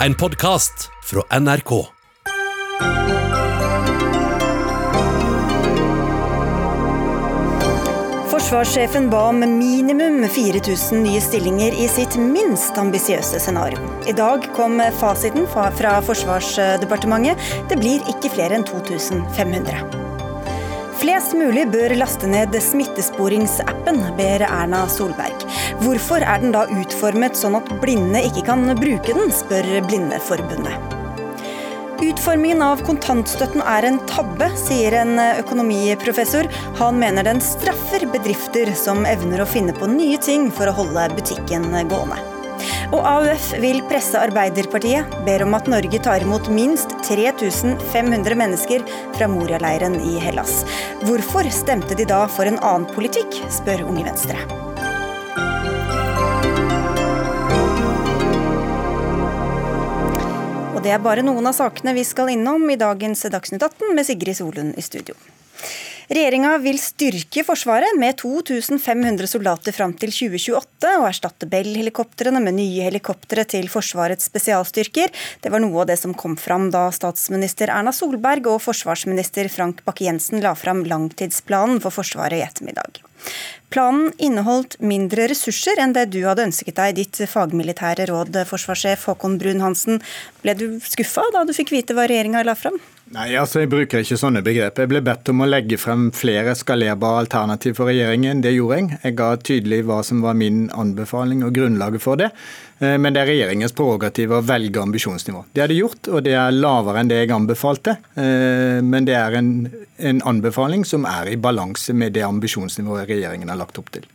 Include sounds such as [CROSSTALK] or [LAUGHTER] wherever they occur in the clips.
En podkast fra NRK. Forsvarssjefen ba om minimum 4000 nye stillinger i sitt minst ambisiøse scenario. I dag kom fasiten fra Forsvarsdepartementet. Det blir ikke flere enn 2500. Flest mulig bør laste ned smittesporingsappen, ber Erna Solberg. Hvorfor er den da utformet sånn at blinde ikke kan bruke den, spør Blindeforbundet. Utformingen av kontantstøtten er en tabbe, sier en økonomiprofessor. Han mener den straffer bedrifter som evner å finne på nye ting for å holde butikken gående. Og AUF vil presse Arbeiderpartiet, ber om at Norge tar imot minst 3500 mennesker fra Moria-leiren i Hellas. Hvorfor stemte de da for en annen politikk, spør Unge Venstre. Det er bare noen av sakene vi skal innom i dagens Dagsnytt 18 med Sigrid Solund i studio. Regjeringa vil styrke Forsvaret med 2500 soldater fram til 2028, og erstatte Bell-helikoptrene med nye helikoptre til Forsvarets spesialstyrker. Det var noe av det som kom fram da statsminister Erna Solberg og forsvarsminister Frank Bakke-Jensen la fram langtidsplanen for Forsvaret i ettermiddag. Planen inneholdt mindre ressurser enn det du hadde ønsket deg, ditt fagmilitære råd, forsvarssjef Håkon Brun-Hansen. Ble du skuffa da du fikk vite hva regjeringa la fram? Nei, altså jeg bruker ikke sånne begrep. Jeg ble bedt om å legge frem flere skalerbare alternativ for regjeringen. Det gjorde jeg. Jeg ga tydelig hva som var min anbefaling og grunnlaget for det. Eh, men det er regjeringens prerogativ å velge ambisjonsnivå. Det har de gjort, og det er lavere enn det jeg anbefalte. Eh, men det er en, en anbefaling som er i balanse med det ambisjonsnivået regjeringen har lagt opp til.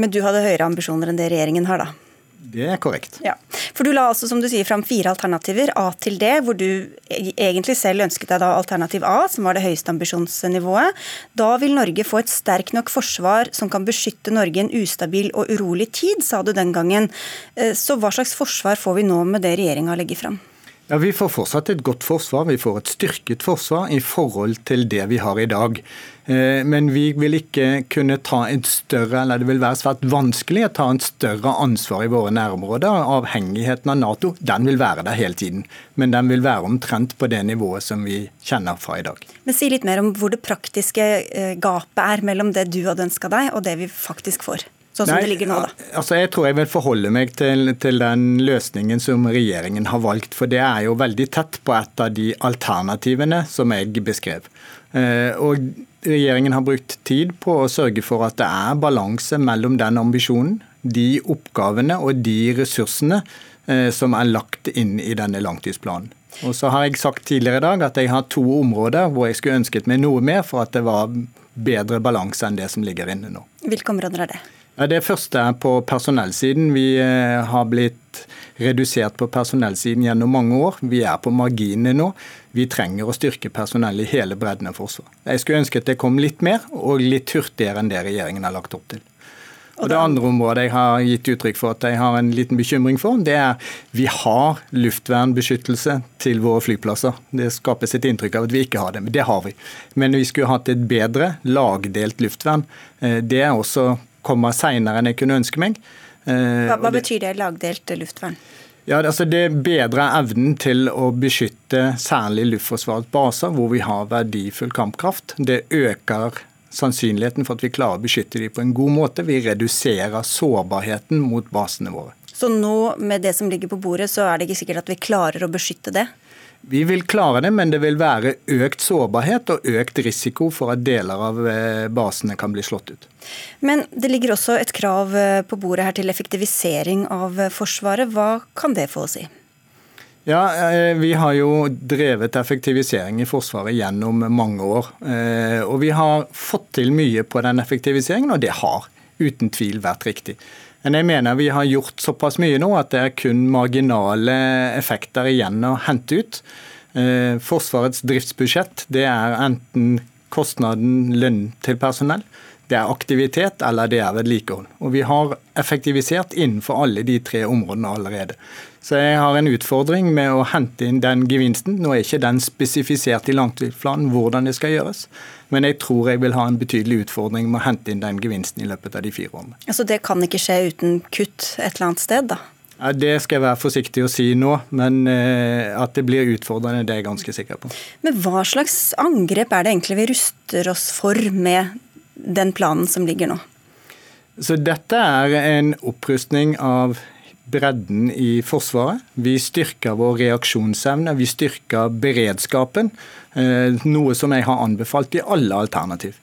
Men du hadde høyere ambisjoner enn det regjeringen har, da? Det er korrekt. Ja, For du la altså, som du sier, fram fire alternativer, A til D, hvor du e- egentlig selv ønsket deg da alternativ A, som var det høyeste ambisjonsnivået. Da vil Norge få et sterkt nok forsvar som kan beskytte Norge i en ustabil og urolig tid, sa du den gangen. Eh, så hva slags forsvar får vi nå med det regjeringa legger fram? Ja, Vi får fortsatt et godt forsvar. Vi får et styrket forsvar i forhold til det vi har i dag. Eh, men vi vil ikke kunne ta et større, eller det vil være svært vanskelig å ta en større ansvar i våre nærområder. Avhengigheten av Nato den vil være der hele tiden. Men den vil være omtrent på det nivået som vi kjenner fra i dag. Men Si litt mer om hvor det praktiske eh, gapet er mellom det du hadde ønska deg, og det vi faktisk får sånn som Nei, det ligger nå, da? Altså, jeg tror jeg vil forholde meg til, til, den løsningen som regjeringen har valgt. For det er jo veldig tett på et av de alternativene som jeg beskrev. Eh, og regjeringen har brukt tid på å sørge for at det er balanse mellom den ambisjonen, de oppgavene og de ressursene eh, som er lagt inn i denne langtidsplanen. Og så har jeg sagt tidligere i dag at jeg har to områder hvor jeg skulle ønsket meg noe mer for at det var bedre balanse enn det som ligger inne nå. Hvilke områder er det? Det første er på personellsiden. Vi eh, har blitt redusert på personellsiden gjennom mange år. Vi er på marginene nå. Vi trenger å styrke personellet i hele bredden av Forsvaret. Jeg skulle ønske at det kom litt mer, og litt hurtigere enn det regjeringen har lagt opp til. Og Det andre området jeg har gitt uttrykk for at jeg har en liten bekymring for, det er vi har luftvernbeskyttelse til våre flyplasser. Det skapes et inntrykk av at vi ikke har det, men det har vi. Men vi skulle hatt et bedre lagdelt luftvern. Eh, det er også kommer seinere enn jeg kunne ønske meg. Eh, hva, hva betyr det, lagdelt luftvern? Ja, altså Det bedrer evnen til å beskytte særlig Luftforsvarets baser, hvor vi har verdifull kampkraft. Det øker sannsynligheten for at vi klarer å beskytte dem på en god måte. Vi reduserer sårbarheten mot basene våre. Så nå med det som ligger på bordet, så er det ikke sikkert at vi klarer å beskytte det? Vi vil klare det, men det vil være økt sårbarhet og økt risiko for at deler av eh, basene kan bli slått ut. Men det ligger også et krav eh, på bordet her til effektivisering av eh, Forsvaret. Hva kan det få å si? Ja, Vi har jo drevet effektivisering i Forsvaret gjennom mange år. Og vi har fått til mye på den effektiviseringen, og det har uten tvil vært riktig. Men jeg mener vi har gjort såpass mye nå at det er kun marginale effekter igjen å hente ut. Eh, Forsvarets driftsbudsjett det er enten kostnaden lønn til personell, det er aktivitet eller det er vedlikehold. Og vi har effektivisert innenfor alle de tre områdene allerede. Så jeg har en utfordring med å hente inn den gevinsten. Nå er ikke den spesifisert i langtidsplanen hvordan det skal gjøres. Men jeg tror jeg vil ha en betydelig utfordring med å hente inn den gevinsten i løpet av de fire årene. Altså Det kan ikke skje uten kutt et eller annet sted, da? Ja, det skal jeg være forsiktig å si nå, men eh, at det blir utfordrende, det er jeg ganske sikker på. Men hva slags angrep er det egentlig vi ruster oss for med den planen som ligger nå? Så dette er en opprustning av bredden i Forsvaret. Vi styrker vår reaksjonsevne, vi styrker beredskapen. Eh, noe som jeg har anbefalt i alle alternativ.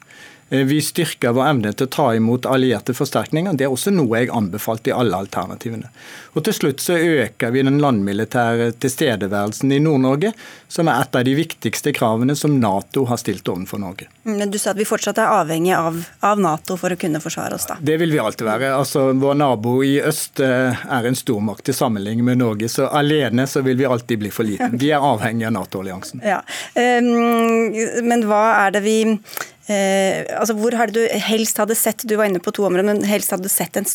Eh, vi styrker vår evne til å ta imot allierte forsterkninger. Det er også noe jeg anbefalte i alle alternativene. Og Til slutt så øker vi den landmilitære tilstedeværelsen i Nord-Norge, som er et av de viktigste kravene som Nato har stilt overfor Norge. Men Du sa at vi fortsatt er avhengig av, av Nato for å kunne forsvare oss, da? Det vil vi alltid være. Altså, Vår nabo i øst eh, er en stormakt til sammenligning med Norge, så alene så vil vi alltid bli for liten. [LAUGHS] Vi er avhengig av Nato-alliansen. Ja. Men hva er det vi Eh, altså hvor hadde du helst hadde sett du var inne på to områder, men helst hadde du sett en,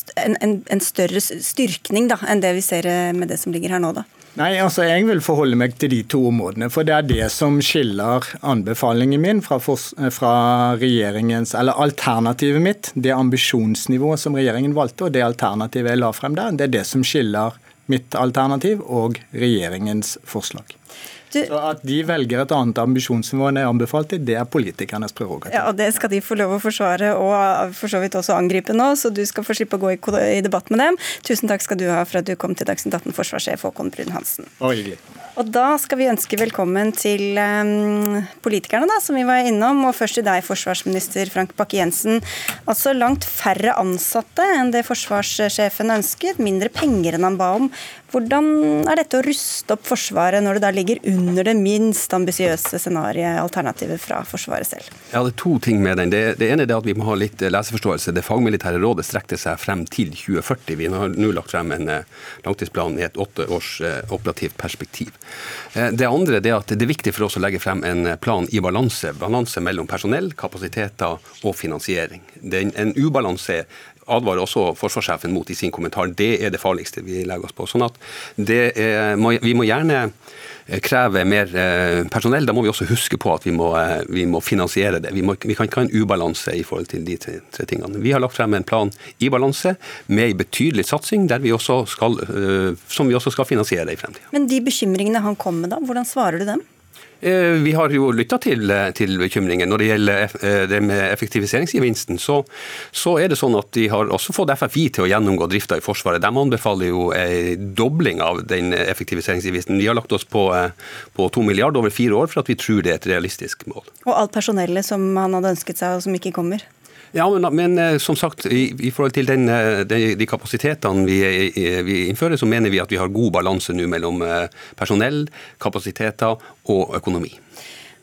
en, en større styrkning da, enn det vi ser eh, med det som ligger her nå? da? Nei, altså Jeg vil forholde meg til de to områdene. For det er det som skiller anbefalingen min fra, fra regjeringens, eller alternativet mitt. Det ambisjonsnivået som regjeringen valgte, og det alternativet jeg la frem der, det er det som skiller mitt alternativ og regjeringens forslag. Du, så At de velger et annet ambisjonsnivå enn jeg anbefalte, det er politikernes prerogativ. Ja, og Det skal de få lov å forsvare og for så vidt også angripe nå, så du skal få slippe å gå i, debatt med dem. Tusen takk skal du ha for at du kom til Dagsnytt 18, forsvarssjef Håkon Brun-Hansen. Og da skal vi ønske velkommen til um, politikerne, da, som vi var innom. Og først til deg, forsvarsminister Frank Bakke-Jensen. Altså langt færre ansatte enn det forsvarssjefen ønsket, mindre penger enn han ba om. Hvordan er dette å ruste opp Forsvaret når det da ligger under det minst ambisiøse scenarioet, alternativet fra Forsvaret selv? Det er to ting med den. Det, det ene er at vi må ha litt leseforståelse. Det fagmilitære rådet strekte seg frem til 2040. Vi har nå lagt frem en eh, langtidsplan i et åtte års eh, operativt perspektiv. Eh, det andre er at det er viktig for oss å legge frem en plan i balanse. Balanse mellom personell, kapasiteter og finansiering. Det er en ubalanse advarer også forsvarssjefen mot i sin kommentar. Det er det farligste vi legger oss på. Sånn at er, Vi må gjerne eh, kreve mer eh, personell. Da må vi også huske på at vi må, eh, vi må finansiere det. Vi, må, vi, kan ikke ha en ubalanse i forhold til de tre, tingene. Vi har lagt frem en plan i balanse med en betydelig satsing vi skal, som vi også skal finansiere i fremtiden. Men de bekymringene han kom med, da, hvordan svarer du dem? Eh, vi har jo lytta til, eh, til, bekymringen. Når det gjelder eh, det med effektiviseringsgevinsten, så, så, er det sånn at de har også fått FFI til å gjennomgå drifta i Forsvaret. De anbefaler jo en dobling av den effektiviseringsgevinsten. Vi har lagt oss på, på to milliarder over fire år for at vi tror det er et realistisk mål. Og alt personellet som han hadde ønsket seg, og som ikke kommer? Ja, men, men, eh, som sagt, i, i forhold til den, eh, de, de, kapasitetene vi, vi, innfører, så mener vi at vi har god balanse nå mellom eh, personell, kapasiteter og økonomi.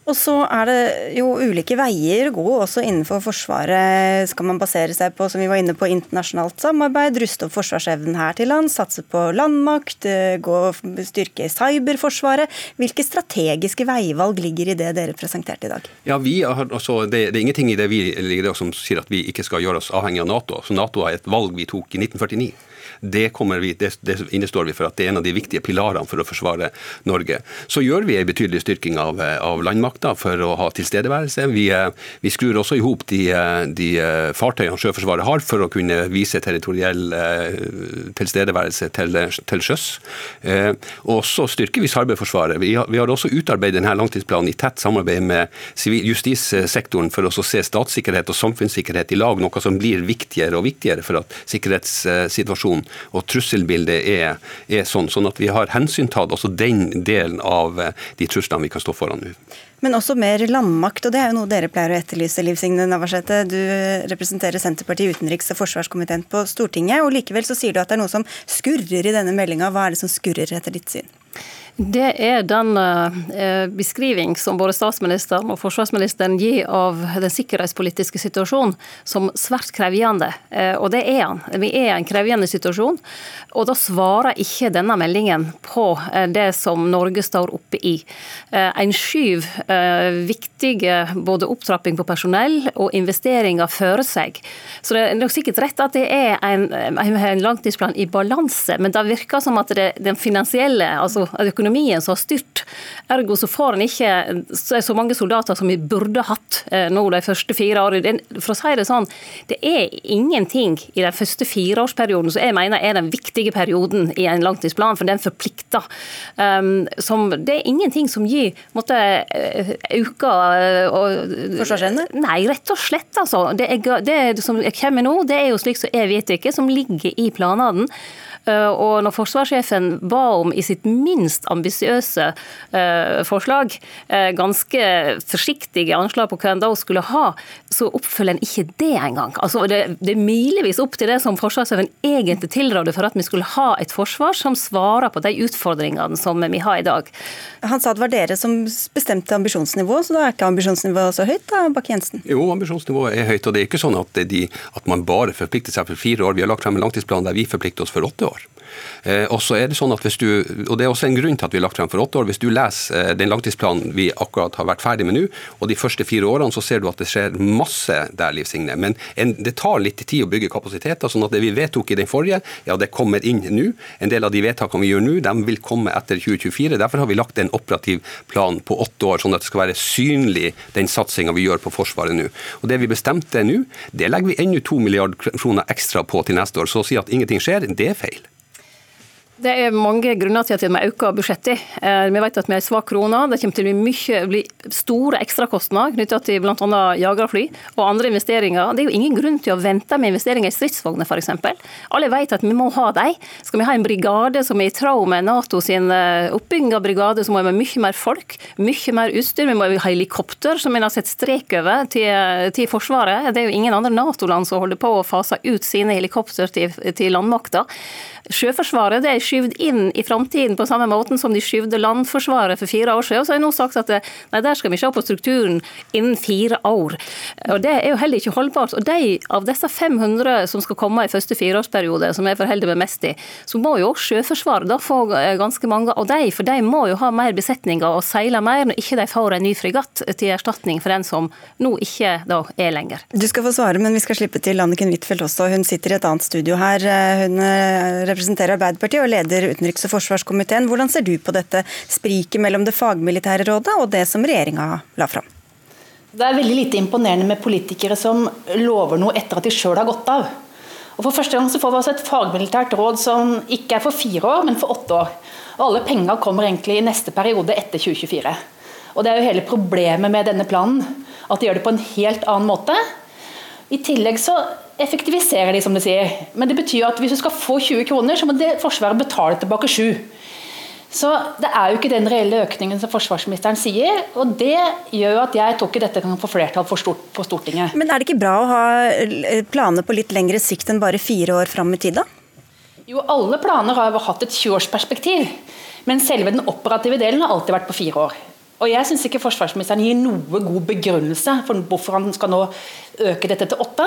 Og så er det jo ulike veier å gå også innenfor Forsvaret. Skal man basere seg på som vi var inne på, internasjonalt samarbeid, ruste opp forsvarsevnen her til land, satse på landmakt, gå gå styrke cyberforsvaret? Hvilke strategiske veivalg ligger i det dere presenterte i dag? Ja, har, altså, det, det, er ingenting i det vi ligger der som sier at vi ikke skal gjøre oss avhengig av Nato. Så Nato er et valg vi tok i 1949. Det, vi, det, det innestår vi for at det er en av de viktige pilarene for å forsvare Norge. Så gjør vi en betydelig styrking av, av landmakta for å ha tilstedeværelse. Vi, eh, vi skrur også i hop de, eh, de, eh, fartøyene Sjøforsvaret har for å kunne vise territoriell tilstedeværelse til, til sjøs. Og så styrker vi cyberforsvaret. Vi vi har også utarbeidet denne langtidsplanen i tett samarbeid med justissektoren for å se statssikkerhet og samfunnssikkerhet i lag, noe som blir viktigere og viktigere for at sikkerhetssituasjonen og trusselbildet er, er sånn, sånn at vi har hensyntatt også den delen av eh, de truslene vi kan stå foran nå. Men også mer landmakt, og det er jo noe dere pleier å etterlyse, Liv Signe Navarsete. Du representerer Senterpartiet utenriks- og forsvarskomiteen på Stortinget, og likevel så sier du at det er noe som skurrer i denne meldinga. Hva er det som skurrer etter ditt syn? Det er den eh, beskriving som både statsministeren og forsvarsministeren gir av den sikkerhetspolitiske situasjonen som svært krevjende. Eh, og det er han. Vi er i en krevjende situasjon. Og da svarer ikke denne meldingen på eh, det som Norge står oppe i. En skyv viktige både opptrapping på personell og investeringer føre seg. Så det er nok sikkert rett at det er en, en langtidsplan i balanse, men det virker som at det, den finansielle, altså økonomien økonomien som har styrt Ergo så får en ikke så mange soldater som vi burde hatt eh, nå de første fire årene. For å si det sånn, det er ingenting i den første fireårsperioden som jeg mener er den viktige perioden i en langtidsplan, for den forplikter. Um, som, det er ingenting som gir måtte, auka Forsvarsevne? Nei, rett og slett, altså. Det, er, det som kommer nå, det er jo slik som jeg vet ikke, som ligger i planene. Eh, og når forsvarssjefen ba om i sitt minst ambisiøse eh, forslag eh, ganske forsiktige anslag på hva en da skulle ha, så oppfølger en ikke det engang. Altså, det, det er milevis opp til det som forsvarssjefen egentlig tilrådde for at vi skulle ha et forsvar som svarer på de utfordringene som vi har i dag. Han sa det var dere som bestemte ambisjonsnivået, så da er ikke ambisjonsnivået så høyt da, Bakke-Jensen? Jo, ambisjonsnivået er høyt, og det er ikke sånn at, de, at man bare forplikter seg for fire år. Vi har lagt frem en langtidsplan der vi forplikter oss for åtte år. Eh, og så er Det sånn at hvis du, og det er også en grunn til at vi har lagt frem for åtte år. Hvis du leser eh, den langtidsplanen vi akkurat har vært ferdig med nå, og de første fire årene, så ser du at det skjer masse der, Liv Signe. Men en, det tar litt tid å bygge kapasiteter. sånn at det vi vedtok i den forrige, ja, det kommer inn nå. En del av de vedtakene vi gjør nå, de vil komme etter 2024. Derfor har vi lagt en operativ plan på åtte år, sånn at det skal være synlig den satsinga vi gjør på Forsvaret nå. Og Det vi bestemte nå, det legger vi ennå to milliarder kroner ekstra på til neste år. Så å si at ingenting skjer, det er feil. Det er mange grunner til at vi øke budsjettet. Eh, vi vet at vi har en svak krone. Det kommer til å bli, mye, store ekstrakostnader knyttet til bl.a. jagerfly og andre investeringer. Det er jo ingen grunn til å vente med investeringer i stridsvogner f.eks. Alle vet at vi må ha dem. Skal vi ha en brigade som er i tråd med NATO sin eh, oppbygging av brigade, så må vi ha mye mer folk, mye mer utstyr. Vi må ha helikopter, som vi har sett strek over, til, til Forsvaret. Det er jo ingen andre Nato-land som holder på å fase ut sine helikopter til, til landmakta. Sjøforsvaret det er skyvd inn i framtiden på samme måten som de skyvde landforsvaret for fire år siden. Og Så har jeg nå sagt at nei, der skal vi se på strukturen innen fire år. Og Det er jo heller ikke holdbart. Og de, Av disse 500 som skal komme i første fireårsperiode, som jeg forholder meg mest i, så må jo også Sjøforsvaret da få eh, ganske mange av de, for de må jo ha mer besetninger og seile mer når ikke de får en ny fregatt til erstatning for den som nå ikke da er lenger. Du skal få svare, men vi skal slippe til Anniken Huitfeldt også. Hun sitter i et annet studio her. Hun eh, representerer Arbeiderpartiet og leder utenriks- og forsvarskomiteen. Hvordan ser du på dette spriket mellom det fagmilitære rådet og det som regjeringa la fram? Det er veldig lite imponerende med politikere som lover noe etter at de sjøl har gått av. Og For første gang så får vi altså et fagmilitært råd som ikke er for fire år, men for åtte år. Og Alle penga kommer egentlig i neste periode etter 2024. Og Det er jo hele problemet med denne planen, at de gjør det på en helt annen måte. I tillegg så effektiviserer de, som de sier. Men det betyr at hvis du skal få 20 kroner, så må det Forsvaret betale tilbake 7. Så det er jo ikke den reelle økningen som forsvarsministeren sier. Og det gjør jo at jeg tror ikke dette kan få flertall for stort, på Stortinget. Men er det ikke bra å ha planer på litt lengre sikt enn bare fire år fram i tid, da? Jo, alle planer har jo hatt et 20-årsperspektiv. Men selve den operative delen har alltid vært på fire år. Og jeg syns ikke forsvarsministeren gir noe god begrunnelse for hvorfor han skal nå øke dette til åtte.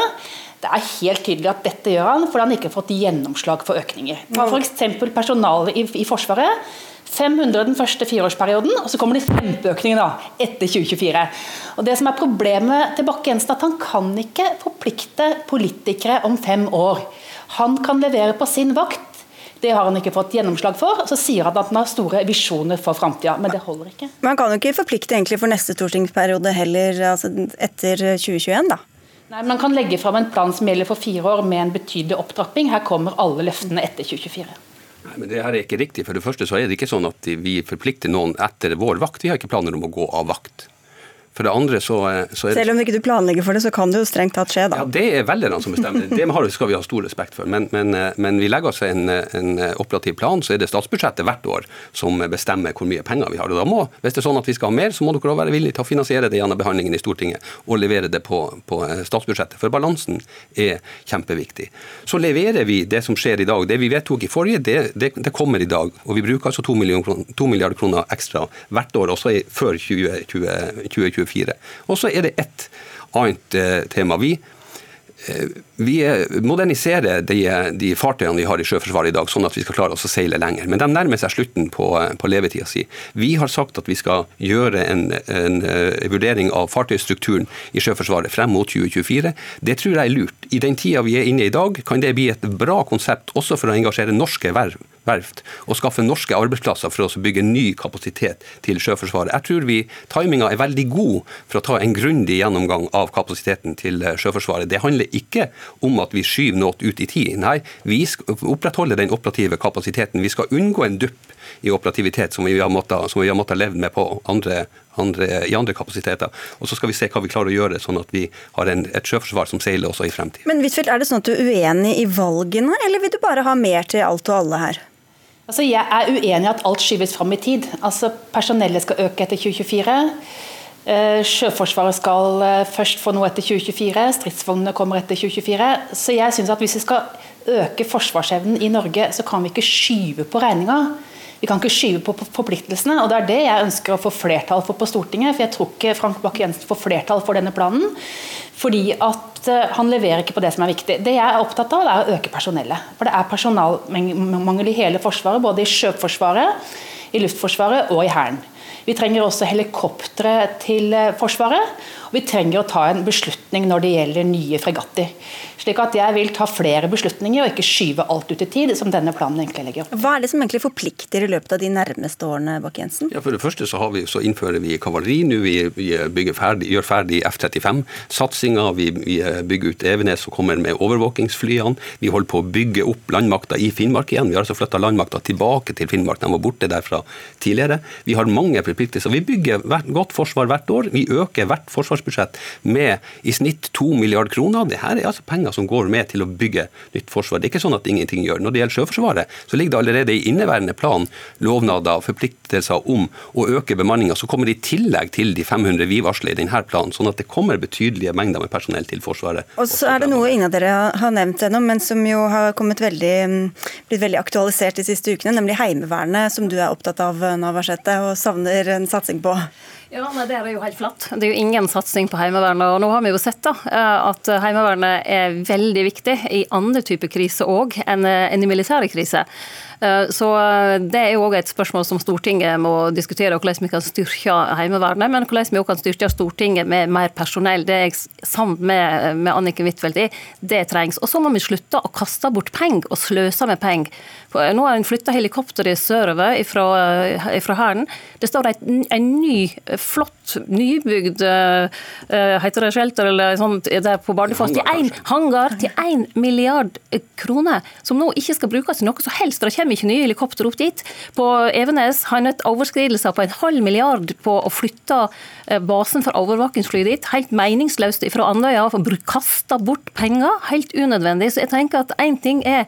Det er helt tydelig at dette gjør han fordi han ikke har fått gjennomslag for økninger. Ta f.eks. personalet i, i, Forsvaret. 500 den første fireårsperioden, og så kommer det kjempeøkning da, etter 2024. Og det som er Problemet til Bakke-Jensen at han kan ikke forplikte politikere om fem år. Han kan levere på sin vakt det har han ikke fått gjennomslag for. Så sier han at han har store visjoner for framtida, men det holder ikke. Men han kan jo ikke forplikte egentlig for neste stortingsperiode heller, altså etter 2021, da? Nei, men Han kan legge fram en plan som gjelder for fire år med en betydelig opptrapping. Her kommer alle løftene etter 2024. Nei, men det her er ikke riktig. For det første så er det ikke sånn at vi forplikter noen etter vår vakt. Vi har ikke planer om å gå av vakt. For det andre så, eh, så er det... Selv om ikke du planlegger for det, så kan det jo strengt tatt skje, da. Ja, Det er velgerne som bestemmer. Det skal vi ha stor respekt for. Men, men, eh, men vi legger oss en, en, operativ plan, så er det statsbudsjettet hvert år som bestemmer hvor mye penger vi har. Og da må, Hvis det er sånn at vi skal ha mer, så må dere også være villige til å finansiere det gjennom behandlingen i Stortinget og levere det på, på eh, statsbudsjettet. For balansen er kjempeviktig. Så leverer vi det som skjer i dag. Det vi vedtok i forrige, det, det, det kommer i dag. Og vi bruker altså to, milliarder kroner ekstra hvert år, også før 2020. 20, 2024. Og så er det ett annet eh, tema. Vi eh, vi moderniserer de, de, fartøyene vi har i Sjøforsvaret i dag, sånn at vi skal klare oss å seile lenger. Men de nærmer seg slutten på, på levetida si. Vi har sagt at vi skal gjøre en, en, en, vurdering av fartøystrukturen i Sjøforsvaret frem mot 2024. Det tror jeg er lurt. I den tida vi er inne i i dag, kan det bli et bra konsept også for å engasjere norske verv verft og skaffe norske arbeidsplasser for å bygge ny kapasitet til Sjøforsvaret. Jeg tror vi timinga er veldig god for å ta en grundig gjennomgang av kapasiteten til Sjøforsvaret. Det handler ikke om at vi skyver noe ut i tid. Nei, vi skal opprettholde den operative kapasiteten. Vi skal unngå en dupp i operativitet som vi har måttet, måttet leve med på andre, andre, i andre kapasiteter. Og så skal vi se hva vi klarer å gjøre, sånn at vi har en, et sjøforsvar som seiler også i fremtiden. Men Huitfeldt, er det sånn at du er uenig i valgene, eller vil du bare ha mer til alt og alle her? Altså, jeg er uenig i at alt skyves fram i tid. Altså, Personellet skal øke etter 2024. Eh, Sjøforsvaret skal eh, først få noe etter 2024, stridsvognene kommer etter 2024. Så jeg synes at hvis vi skal øke forsvarsevnen i Norge, så kan vi ikke skyve på regninga. Vi kan ikke skyve på forpliktelsene, og det er det jeg ønsker å få flertall for på Stortinget. For jeg tror ikke Frank Bakke-Jensen får flertall for denne planen. Fordi at eh, han leverer ikke på det som er viktig. Det jeg er opptatt av, er å øke personellet. For det er personalmangel i hele Forsvaret, både i Sjøforsvaret, i Luftforsvaret og i Hæren. Vi trenger også helikoptre til eh, Forsvaret. Vi trenger å ta en beslutning når det gjelder nye fregatter. Slik at jeg vil ta flere beslutninger og ikke skyve alt ut i tid, som denne planen egentlig legger opp. Hva er det som egentlig forplikter i løpet av de nærmeste årene, Bakke-Jensen? Ja, for det første så, vi, så innfører vi kavaleri nå. Vi, vi ferdig, gjør ferdig F-35-satsinga. Vi, vi, bygger ut Evenes og kommer med overvåkingsflyene. Vi holder på å bygge opp landmakta i Finnmark igjen. Vi har altså flytta landmakta tilbake til Finnmark. De var borte derfra tidligere. Vi har mange forpliktelser. Vi bygger godt forsvar hvert år. Vi øker hvert forsvarsbudsjett med i snitt 2 milliarder kroner. Det her er altså penger som går med til å bygge nytt forsvar. Det er ikke sånn at ingenting gjør. Når det gjelder Sjøforsvaret, så ligger det allerede i inneværende plan lovnader og forpliktelser om å øke bemanninga, som kommer i tillegg til de 500 vi varsler i denne planen. Sånn at det kommer betydelige mengder med personell til Forsvaret. Og så er det noe ingen av dere har nevnt ennå, men som jo har veldig, blitt veldig aktualisert de siste ukene, nemlig Heimevernet, som du er opptatt av, Navarsete, og savner en satsing på. Ja, nei, Det er jo helt flatt. Det er jo ingen satsing på Heimevernet. og Nå har vi jo sett da, eh, at Heimevernet er veldig viktig i andre typer kriser òg enn i militære kriser. Eh, så eh, Det er jo òg et spørsmål som Stortinget må diskutere, hvordan vi kan styrke Heimevernet. Men hvordan vi òg kan styrke Stortinget med mer personell. Det er jeg sammen med, med Anniken Huitfeldt i. Det trengs. Og så må vi slutte å kaste bort penger og sløse med penger. Nå har en flytta helikopteret sørover fra Hæren. Det står en, en ny, flott, nybygd uh, heter det shelter eller sånt der på Bardufoss til én hangar til én milliard kroner, som nå ikke skal brukes til noe som helst. Det kommer ikke nye helikopter opp dit. På Evenes har en overskridelser på en halv milliard på å flytte eh, basen for overvåkingsfly dit. Helt meningsløst fra Andøya. Kasta bort penger. Helt unødvendig. Så jeg tenker at én ting er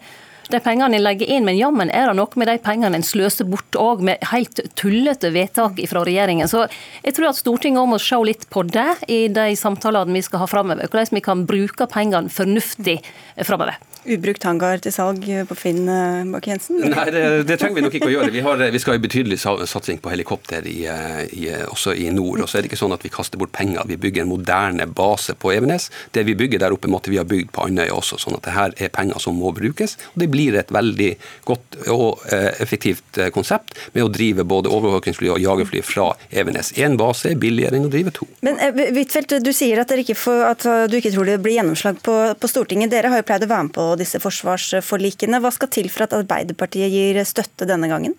de pengene en legger inn, men jammen er det noe med de pengene en sløser bort òg, med helt tullete vedtak fra regjeringen. Så jeg tror at Stortinget må se litt på det i de samtalene vi skal ha framover. Hvordan vi kan bruke pengene fornuftig framover ubrukt hangar til salg på Finn, eh, Bakke-Jensen? Nei, det, det, trenger vi nok ikke å gjøre. Vi, har, vi skal ha betydelig satsing på helikopter i, eh, i, også i nord. Og så er det ikke sånn at vi kaster bort penger. Vi bygger en moderne base på Evenes. Det vi bygger der oppe, måtte vi ha bygd på Andøya også. sånn at det her er penger som må brukes. Og det blir et veldig godt og eh, effektivt konsept med å drive både overvåkingsfly og jagerfly fra Evenes. Én base er billigere enn å drive to. Men Huitfeldt, du sier at, ikke får, at, du ikke tror det blir gjennomslag på, på Stortinget. Dere har jo pleid å være med på disse forsvarsforlikene. Hva skal til for at Arbeiderpartiet gir støtte denne gangen?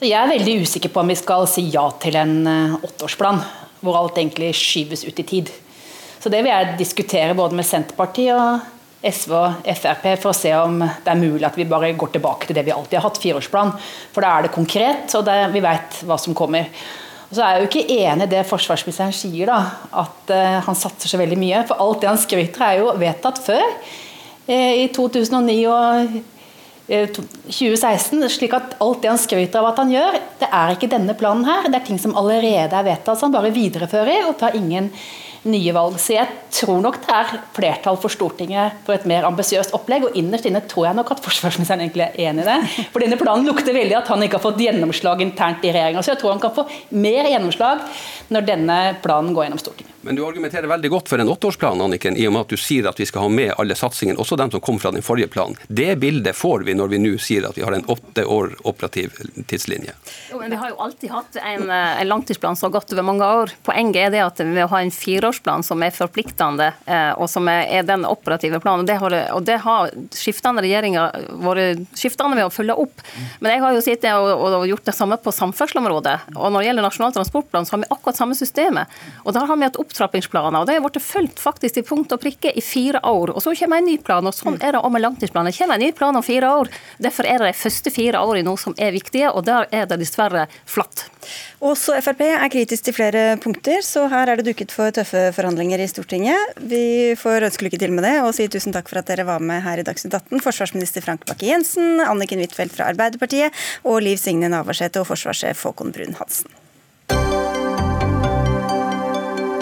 jeg er veldig usikker på om vi skal si ja til en eh, åtteårsplan, hvor alt egentlig skyves ut i tid. Så Det vil jeg diskutere både med Senterpartiet og SV og Frp for å se om det er mulig at vi bare går tilbake til det vi alltid har hatt, fireårsplan. For da er det konkret, og det, vi vet hva som kommer. Og så er jeg jo ikke enig i det forsvarsministeren sier, da, at uh, han satser så veldig mye. For alt det han skryter er jo vedtatt før. Eh, i 2009 og 2016, eh, slik at alt det han skryter av at han gjør, det er ikke denne planen her. Det er ting som allerede er vedtatt, som han bare viderefører og tar ingen nye valg. Så jeg tror nok det er flertall for Stortinget for et mer ambisiøst opplegg. Og innerst inne tror jeg nok at forsvarsministeren egentlig er enig i det. For denne planen lukter veldig at han ikke har fått gjennomslag internt i regjeringa. Så jeg tror han kan få mer gjennomslag når denne planen går gjennom Stortinget. Men du argumenterer veldig godt for en åtteårsplan, Anniken, i og med at du sier at vi skal ha med alle satsingene, også dem som kom fra den forrige planen. Det bildet får vi når vi nå sier at vi har en åtte år operativ tidslinje. Jo, men Vi har jo alltid hatt en, en langtidsplan som har gått over mange år. Poenget er det at vi har en fireårsplan som er forpliktende, og som er den operative planen. Det har, og det har skiftende regjeringer vært skiftende med å følge opp. Men jeg har jo sittet og, og gjort det samme på samferdselsområdet. Og når det gjelder Nasjonal transportplan, så har vi akkurat samme systemet. Og der har vi hatt opptrappingsplaner. og Det har blitt fulgt faktisk til punkt og prikke i fire år. Og så kommer en ny plan, og sånn er det om med langtidsplanen. Det kommer en ny plan om fire år. Derfor er det de første fire årene nå som er viktige, og der er det dessverre flatt. Også Frp er kritisk til flere punkter, så her er det duket for tøffe forhandlinger i Stortinget. Vi får ønske lykke til med det, og si tusen takk for at dere var med her i Dagsnytt 18. Forsvarsminister Frank Bakke-Jensen, Anniken Huitfeldt fra Arbeiderpartiet og Liv Signe Navarsete og forsvarssjef Håkon Brun-Hansen.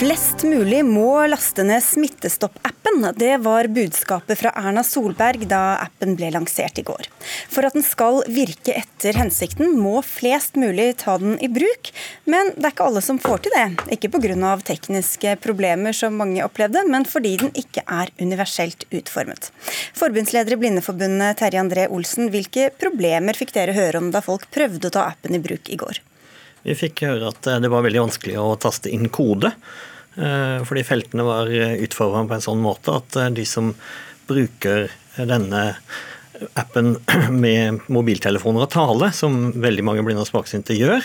Flest mulig må laste ned Smittestopp-appen. Det var budskapet fra Erna Solberg da appen ble lansert i går. For at den skal virke etter hensikten, må flest mulig ta den i bruk. Men det er ikke alle som får til det. Ikke pga. tekniske problemer som mange opplevde, men fordi den ikke er universelt utformet. Forbundsleder i Blindeforbundet Terje André Olsen, hvilke problemer fikk dere høre om da folk prøvde å ta appen i bruk i går? Vi fikk høre at det var veldig vanskelig å taste inn kode. Eh, fordi feltene var utformet på en sånn måte at eh, de som bruker denne appen [CLEARS THROAT] med mobiltelefoner og tale, som veldig mange blinde og svaksynte gjør,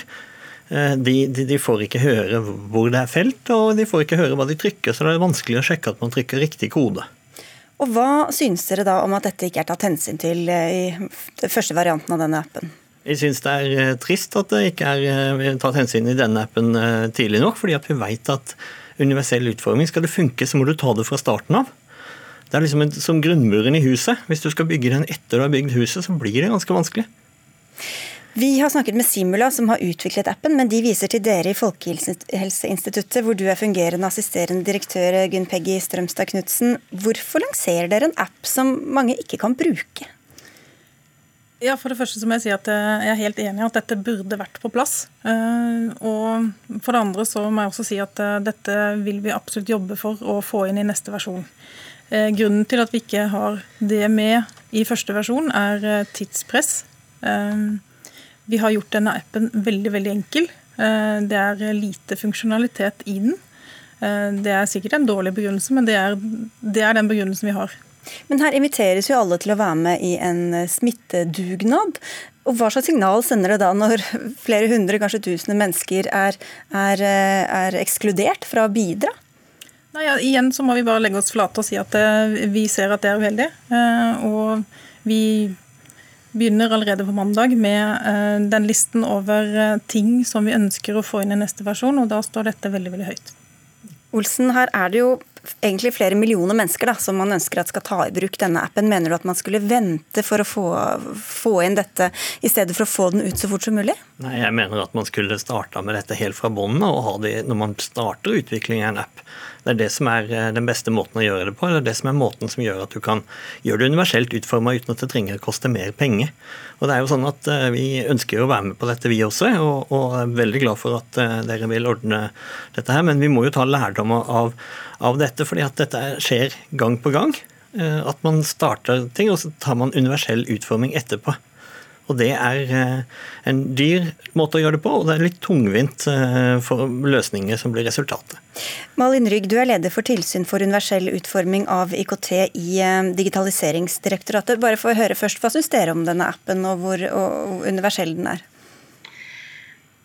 eh, de, de, de, får ikke høre hvor det er felt, og de får ikke høre hva de trykker. Så det er vanskelig å sjekke at man trykker riktig kode. Og Hva synes dere da om at dette ikke er tatt hensyn til i den første varianten av denne appen? Jeg synes det er trist at det ikke er tatt hensyn i denne appen tidlig nok, fordi at vi vet at universell utforming. Skal det funke, så må du ta det fra starten av. Det er liksom en, som grunnmuren i huset. Hvis du skal bygge den etter du har bygd huset, så blir det ganske vanskelig. Vi har snakket med Simula, som har utviklet appen, men de viser til dere i Folkehelseinstituttet, hvor du er fungerende assisterende direktør Gunn Peggy Strømstad Knutsen. Hvorfor lanserer dere en app som mange ikke kan bruke? Ja, For det første så må jeg si at jeg er helt enig i at dette burde vært på plass. Eh, og for det andre så må jeg også si at eh, dette vil vi absolutt jobbe for å få inn i neste versjon. Eh, grunnen til at vi ikke har det med i første versjon, er tidspress. Vi har gjort denne appen veldig, veldig enkel. Det er lite funksjonalitet i den. Det er sikkert en dårlig begrunnelse, men det er, det er den begrunnelsen vi har. Men her inviteres jo alle til å være med i en eh, smittedugnad. Og Hva slags signal sender det da når [LAUGHS] flere hundre, kanskje tusener mennesker er, er, eh, er ekskludert fra å bidra? Nei, ja, igjen så må vi bare legge oss flate og si at uh, vi ser at det er uheldig. Uh, og vi begynner allerede på mandag med den listen over ting som vi ønsker å få inn i neste versjon, og da står dette veldig, veldig høyt. Olsen, her er det jo egentlig flere millioner mennesker da, som man ønsker at skal ta i bruk denne appen. Mener du at man skulle vente for å få, få inn dette, i stedet for å få den ut så fort som mulig? Nei, jeg mener at man skulle starta med dette helt fra bunnen og ha det når man starter utvikling av en app. Det er det som er eh, den beste måten å gjøre det på. Det er det som er måten som gjør at du kan gjøre det universelt utforma uten at det trenger å koste mer penger. Og det er jo sånn at eh, Vi ønsker å være med på dette, vi også, og, og er veldig glad for at eh, dere vil ordne dette her. Men vi må jo ta lærdom av, av dette, fordi at dette skjer gang på gang. At man starter ting, og så tar man universell utforming etterpå. Og det er eh, en dyr måte å gjøre det på, og det er litt tungvint eh, for løsninger som blir resultatet. Malin Rygg, du er leder for tilsyn for universell utforming av IKT i eh, Digitaliseringsdirektoratet. Bare for å høre først, Hva syns dere om denne appen, og hvor og universell den er?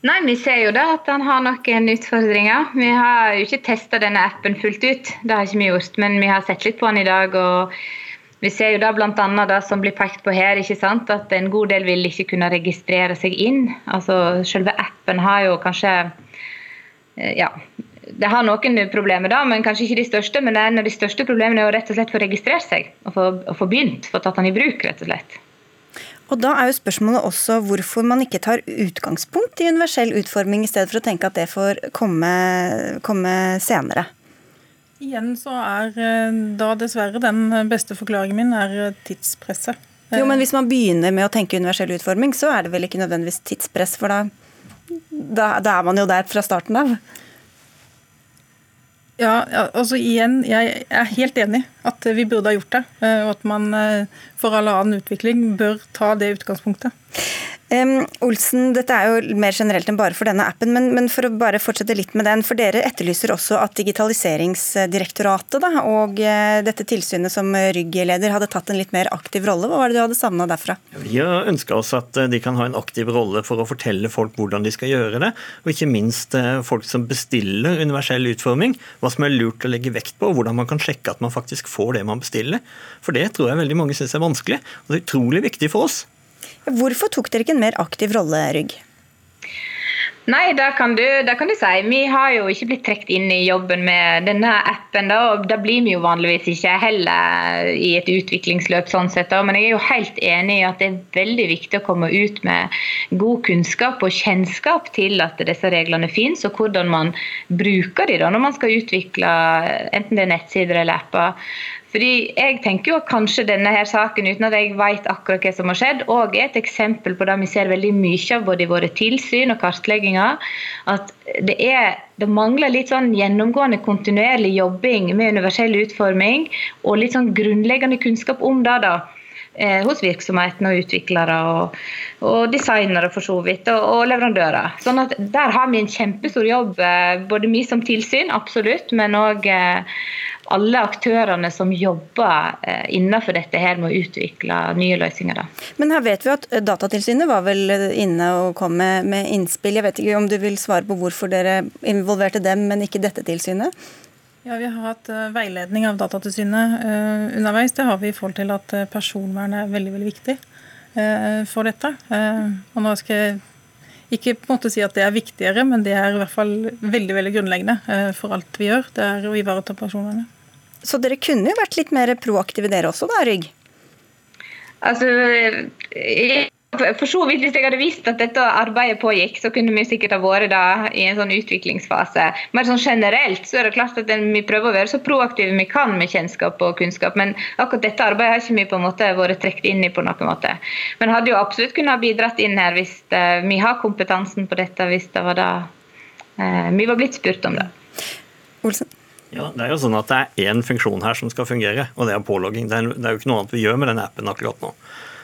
Nei, Vi ser jo da at han har noen utfordringer. Vi har jo ikke testa denne appen fullt ut, det har ikke vi gjort. Men vi har sett litt på den i dag. og vi ser jo da bl.a. det som blir pekt på her, ikke sant? at en god del vil ikke kunne registrere seg inn. Altså Selve appen har jo kanskje eh, ja, det har noen problemer, da, men kanskje ikke de største. Men en av de største problemene er jo rett og slett få registrert seg og få, og få begynt. Få tatt den i bruk, rett og slett. Og Da er jo spørsmålet også hvorfor man ikke tar utgangspunkt i universell utforming, i stedet for å tenke at det får komme, komme senere. Igjen så er da dessverre den beste forklaringen min er tidspresset. Jo, men Hvis man begynner med å tenke universell utforming, så er det vel ikke nødvendigvis tidspress? For da, da, da er man jo der fra starten av. Ja, altså igjen, Jeg er helt enig at vi burde ha gjort det. Eh, og at man eh, for all annen utvikling bør ta det utgangspunktet. Um, Olsen, dette er jo mer generelt enn bare for denne appen, men, men, for å bare fortsette litt med den. For dere etterlyser også at Digitaliseringsdirektoratet da, og uh, dette tilsynet som Rygg-leder hadde tatt en litt mer aktiv rolle. Hva var det du hadde savna derfra? Vi har ønska oss at eh, de kan ha en aktiv rolle for å fortelle folk hvordan de skal gjøre det. Og ikke minst uh, folk som bestiller universell utforming, hva som er lurt å legge vekt på, og hvordan man kan sjekke at man faktisk får det man bestiller. For det tror jeg veldig mange syns er vanskelig, og det er utrolig viktig for oss. Hvorfor tok dere ikke en mer aktiv rolle, Rygg? Nei, det kan, du, det kan, du, si. Vi har jo ikke blitt trukket inn i jobben med denne appen. Da, og Da blir vi jo vanligvis ikke heller i et utviklingsløp. sånn sett. Da. Men jeg er jo helt enig i at det er veldig viktig å komme ut med god kunnskap og kjennskap til at disse reglene finnes, og hvordan man bruker de da, når man skal utvikle enten det er nettsider eller apper. Fordi jeg tenker jo at kanskje denne her saken, uten at jeg vet akkurat hva som har skjedd, og er et eksempel på det vi ser veldig mye av både i våre tilsyn og kartlegginger. At det, er, det mangler litt sånn gjennomgående kontinuerlig jobbing med universell utforming og litt sånn grunnleggende kunnskap om det. da eh, hos virksomhetene og utviklere og, og designere for så vidt, og, og, leverandører. Sånn at Der har vi en kjempestor jobb, eh, både vi som tilsyn, absolutt, men òg alle aktørene som jobber eh, innenfor dette her med å utvikle nye løsninger. Da. Men her vet vi at eh, Datatilsynet var vel inne og kom med, med innspill. Jeg vet ikke om du vil svare på hvorfor dere involverte dem, men ikke dette tilsynet? Ja, Vi har hatt veiledning av Datatilsynet uh, underveis. Det har vi i forhold til at personvernet personvern er veldig veldig viktig for dette. og nå skal jeg ikke på en måte si at det er viktigere, men det er i hvert fall veldig veldig grunnleggende for alt vi gjør. Det er å ivareta personvernet. Så dere kunne jo vært litt mer proaktive dere også, da, Rygg? Altså, for så vidt, Hvis jeg hadde visst at dette arbeidet pågikk, så kunne vi sikkert ha vært da i en sånn utviklingsfase. Men sånn generelt så er det klart at vi prøver å være så proaktive vi kan med kjennskap og kunnskap. Men akkurat dette arbeidet har ikke vi på en måte vært trukket inn i på noen måte. Men hadde jo absolutt kunnet ha bidratt inn her hvis uh, vi har kompetansen på dette, hvis det var da uh, vi var blitt spurt om det. Olsen? Ja, det er jo sånn at det er én funksjon her som skal fungere, og det er pålogging. Det er, det er jo ikke noe annet vi gjør med den appen akkurat nå.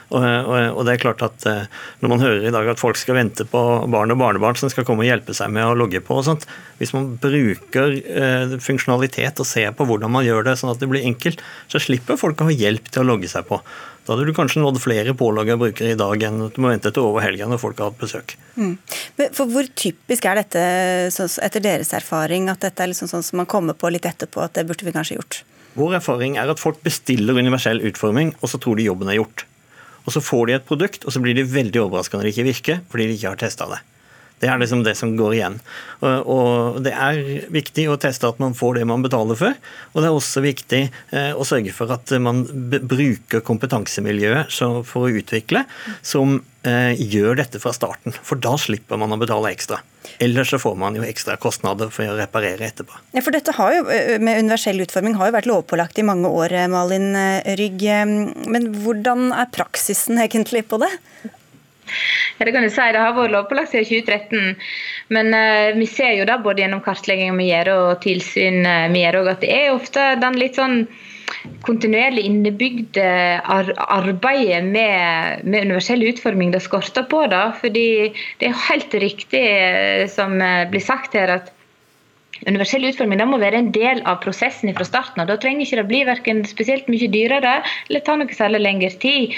Og, og, og, det er klart at eh, Når man hører i dag at folk skal vente på barn og barnebarn som skal komme og hjelpe seg med å logge på og sånt, Hvis man bruker eh, funksjonalitet og ser på hvordan man gjør det sånn at det blir enkelt, så slipper folk å ha hjelp til å logge seg på. Da hadde du kanskje nådd flere pålogga brukere i dag enn du må vente til over helga når folk har hatt besøk. Mm. For Hvor typisk er dette etter deres erfaring, at dette er liksom sånn som man kommer på litt etterpå at det burde vi kanskje gjort? Vår erfaring er at folk bestiller universell utforming, og så tror de jobben er gjort. Og så får de et produkt, og så blir de veldig overraska når det ikke virker, fordi de ikke har testa det. Det er liksom det som går igjen. Og Det er viktig å teste at man får det man betaler for. Og det er også viktig eh, å sørge for at man bruker kompetansemiljøet for å utvikle, som eh, gjør dette fra starten. For da slipper man å betale ekstra. Ellers så får man jo ekstra kostnader for å reparere etterpå. Ja, for dette jo, med Universell utforming har jo vært lovpålagt i mange år, Malin Rygg. Men hvordan er praksisen egentlig på det? Ja, det kan du si. Det har vært lovpålagt siden 2013. Men uh, vi ser jo da både gjennom kartlegginger vi gjør og tilsyn uh, vi gjør, at det er ofte den litt sånn kontinuerlig innebygde ar arbeidet med, med, universell utforming det skorter på. da, fordi det er helt riktig eh, som blir sagt her, at Universell utforming må være en del av prosessen fra starten av. Da trenger ikke det bli verken spesielt mye dyrere eller ta noe særlig lengre tid.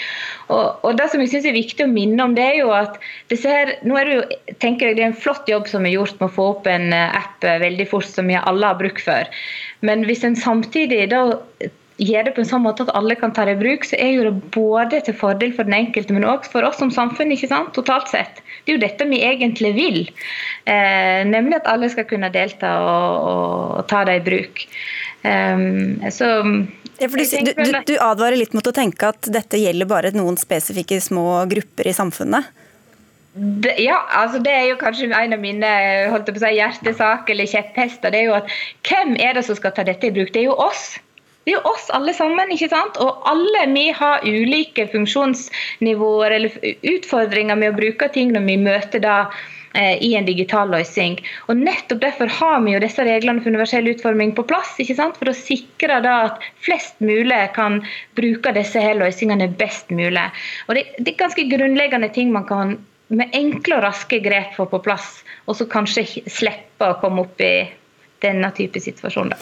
Og, og, Det som jeg synes er viktig å minne om, det er jo at disse her, nå er det jo, tenker jeg det er en flott jobb som er gjort med å få opp en app veldig fort, som vi alle har bruk for. Men hvis en samtidig da gjør det på en sånn måte at alle kan ta det i bruk, så er jo det både til fordel for den enkelte, men også for oss som samfunn, ikke sant, totalt sett. Det er jo dette vi egentlig vil. Eh, nemlig at alle skal kunne delta og, og, ta det i bruk. Um, så ja, du, du, du, advarer litt mot å tenke at dette gjelder bare noen spesifikke små grupper i samfunnet? Det, ja, altså det er jo kanskje en av mine holdt på å si, hjertesaker eller kjepphester. det er jo at Hvem er det som skal ta dette i bruk? Det er jo oss. Det er jo oss alle sammen. ikke sant? Og alle vi har ulike funksjonsnivåer eller utfordringer med å bruke ting når vi møter da eh, i en digital løsning. Og Nettopp derfor har vi jo disse reglene for universell utforming på plass. ikke sant? For å sikre da at flest mulig kan bruke disse her løsningene best mulig. Og det, det er ganske grunnleggende ting man kan med enkle og raske grep få på plass, og så kanskje slippe å komme opp i denne type situasjoner.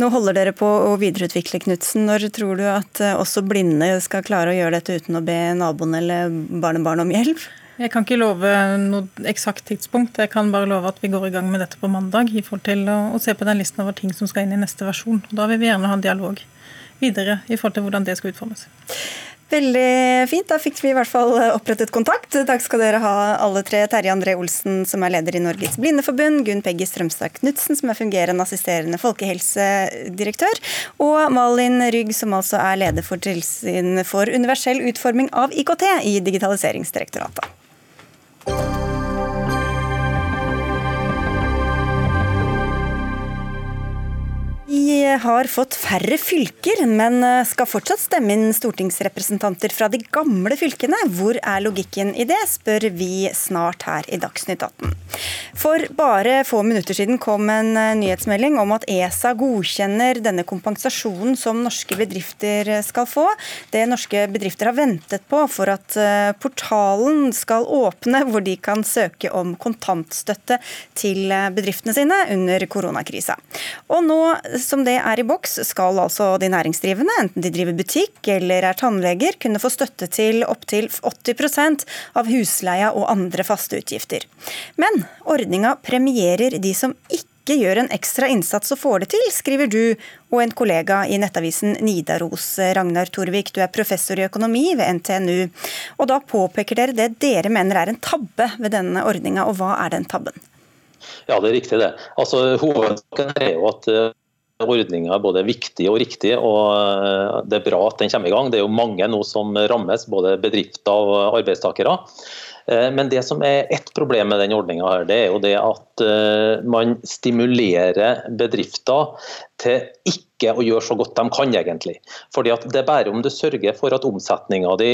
Nå holder dere på å videreutvikle Knutsen. Når tror du at eh, også blinde skal klare å gjøre dette uten å be naboen eller barnebarn om hjelp? Jeg kan ikke love noe eksakt tidspunkt. Jeg kan bare love at vi går i gang med dette på mandag. i forhold til å, å se på den listen over ting som skal inn i neste versjon. Da vil vi gjerne ha en dialog videre i forhold til hvordan det skal utformes. Veldig fint. Da fikk vi i hvert fall opprettet kontakt. Takk skal dere ha alle tre. Terje André Olsen, som er leder i Norges Blindeforbund. Gunn Peggy Strømstad Knutsen, som er fungerende assisterende folkehelsedirektør. Og Malin Rygg, som altså er leder for tilsyn for universell utforming av IKT i Digitaliseringsdirektoratet. Vi har fått færre fylker, men skal fortsatt stemme inn stortingsrepresentanter fra de gamle fylkene. Hvor er logikken i det, spør vi snart her i Dagsnytt 18. For bare få minutter siden kom en nyhetsmelding om at ESA godkjenner denne kompensasjonen som norske bedrifter skal få. Det norske bedrifter har ventet på for at eh, portalen skal åpne, hvor de kan søke om kontantstøtte til bedriftene sine under koronakrisa. Og nå som det er i boks, skal altså de næringsdrivende, enten de driver butikk eller er tannleger, kunne få støtte til opptil 80% av husleia og andre faste utgifter. Men ordninga premierer de som ikke gjør en ekstra innsats og får det til, skriver du og en kollega i nettavisen Nidaros. Ragnar Torvik, du er professor i økonomi ved NTNU. Og da påpeker dere det dere mener er en tabbe ved denne ordninga, og hva er den tabben? Ja, det er riktig det. Altså, Hovedsaken er jo at eh, ordninga er både viktig og riktig, og eh, det er bra at den kommer i gang. Det er jo mange nå som rammes, både bedrifter og arbeidstakere. Eh, men det som er ett problem med den ordninga, er jo det at eh, man stimulerer bedrifter til ikke å gjøre så godt de kan, egentlig. Fordi at Det er bare om du sørger for at omsetninga di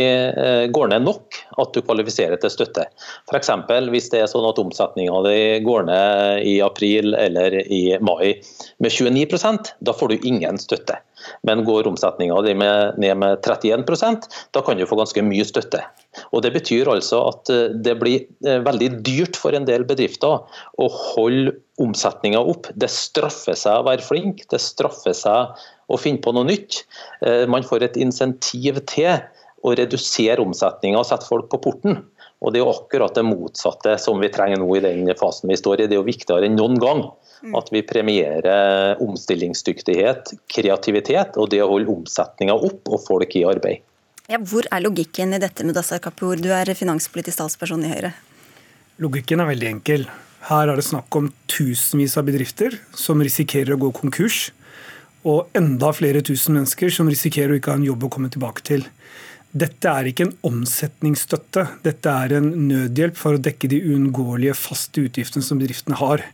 går ned nok, at du kvalifiserer til støtte. F.eks. hvis det er sånn at omsetninga di går ned i april eller i mai med 29% da får du ingen støtte. Men går omsetninga di ned med 31% da kan du få ganske mye støtte. Og Det betyr altså at eh, det blir eh, veldig dyrt for en del bedrifter å holde omsetninga opp. Det straffer seg å være flink, det straffer seg å finne på noe nytt. Eh, man får et insentiv til å redusere omsetninga og sette folk på porten. Og Det er jo akkurat det motsatte som vi trenger nå i den fasen vi står i. Det er jo viktigere enn noen gang Mm. At vi premierer omstillingsdyktighet, kreativitet og det å holde omsetninga opp og folk i arbeid. Ja, hvor er logikken i dette, Mudassar Kapur? Du er finanspolitisk talsperson i Høyre. Logikken er veldig enkel. Her er det snakk om tusenvis av bedrifter som risikerer å gå konkurs. Og enda flere tusen mennesker som risikerer å ikke ha en jobb å komme tilbake til. Dette er ikke en omsetningsstøtte. Dette er en nødhjelp for å dekke de uunngåelige faste utgiftene som bedriftene har.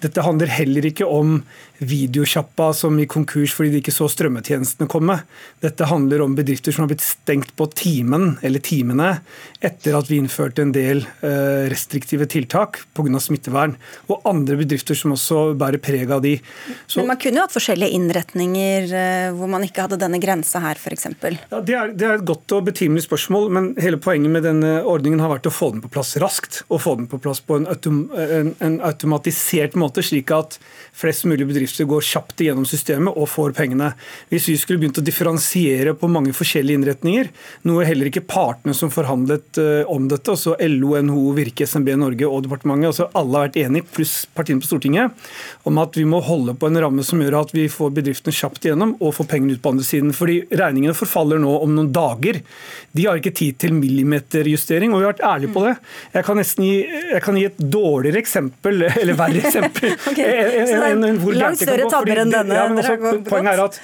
Dette handler heller ikke om videosjappa som i konkurs fordi de ikke så strømmetjenestene komme. Dette handler om bedrifter som har blitt stengt på timen, eller timene etter at vi innførte en del eh, restriktive tiltak pga. smittevern. Og andre bedrifter som også bærer preg av de. Så, Men man kunne jo hatt forskjellige innretninger eh, hvor man ikke hadde denne grensa her, f.eks. Ja, det, er, det er et godt og betimelig spørsmål, men hele poenget med denne ordningen har vært å få den på plass raskt. Og få den på plass på en, autom, en automatisert måte, slik at flest mulig bedrifter går kjapt igjennom systemet og får pengene. Hvis vi skulle begynt å differensiere på mange forskjellige innretninger, noe heller ikke partene som forhandlet uh, om dette, altså LO, NHO, Virke, SMB Norge og departementet, altså alle har vært enige, pluss partiene på Stortinget, om at vi må holde på en ramme som gjør at vi får bedriftene kjapt igjennom og får pengene ut på andre siden. Fordi regningene forfaller nå om noen dager. De har ikke tid til millimeterjustering, og vi har vært ærlige på det. Jeg kan nesten gi, jeg kan gi et dårligere eksempel, [LAUGHS] eller verre eksempel. [LAUGHS] okay. en, en, en, langt større tabber enn denne. Ja, men også, poenget er at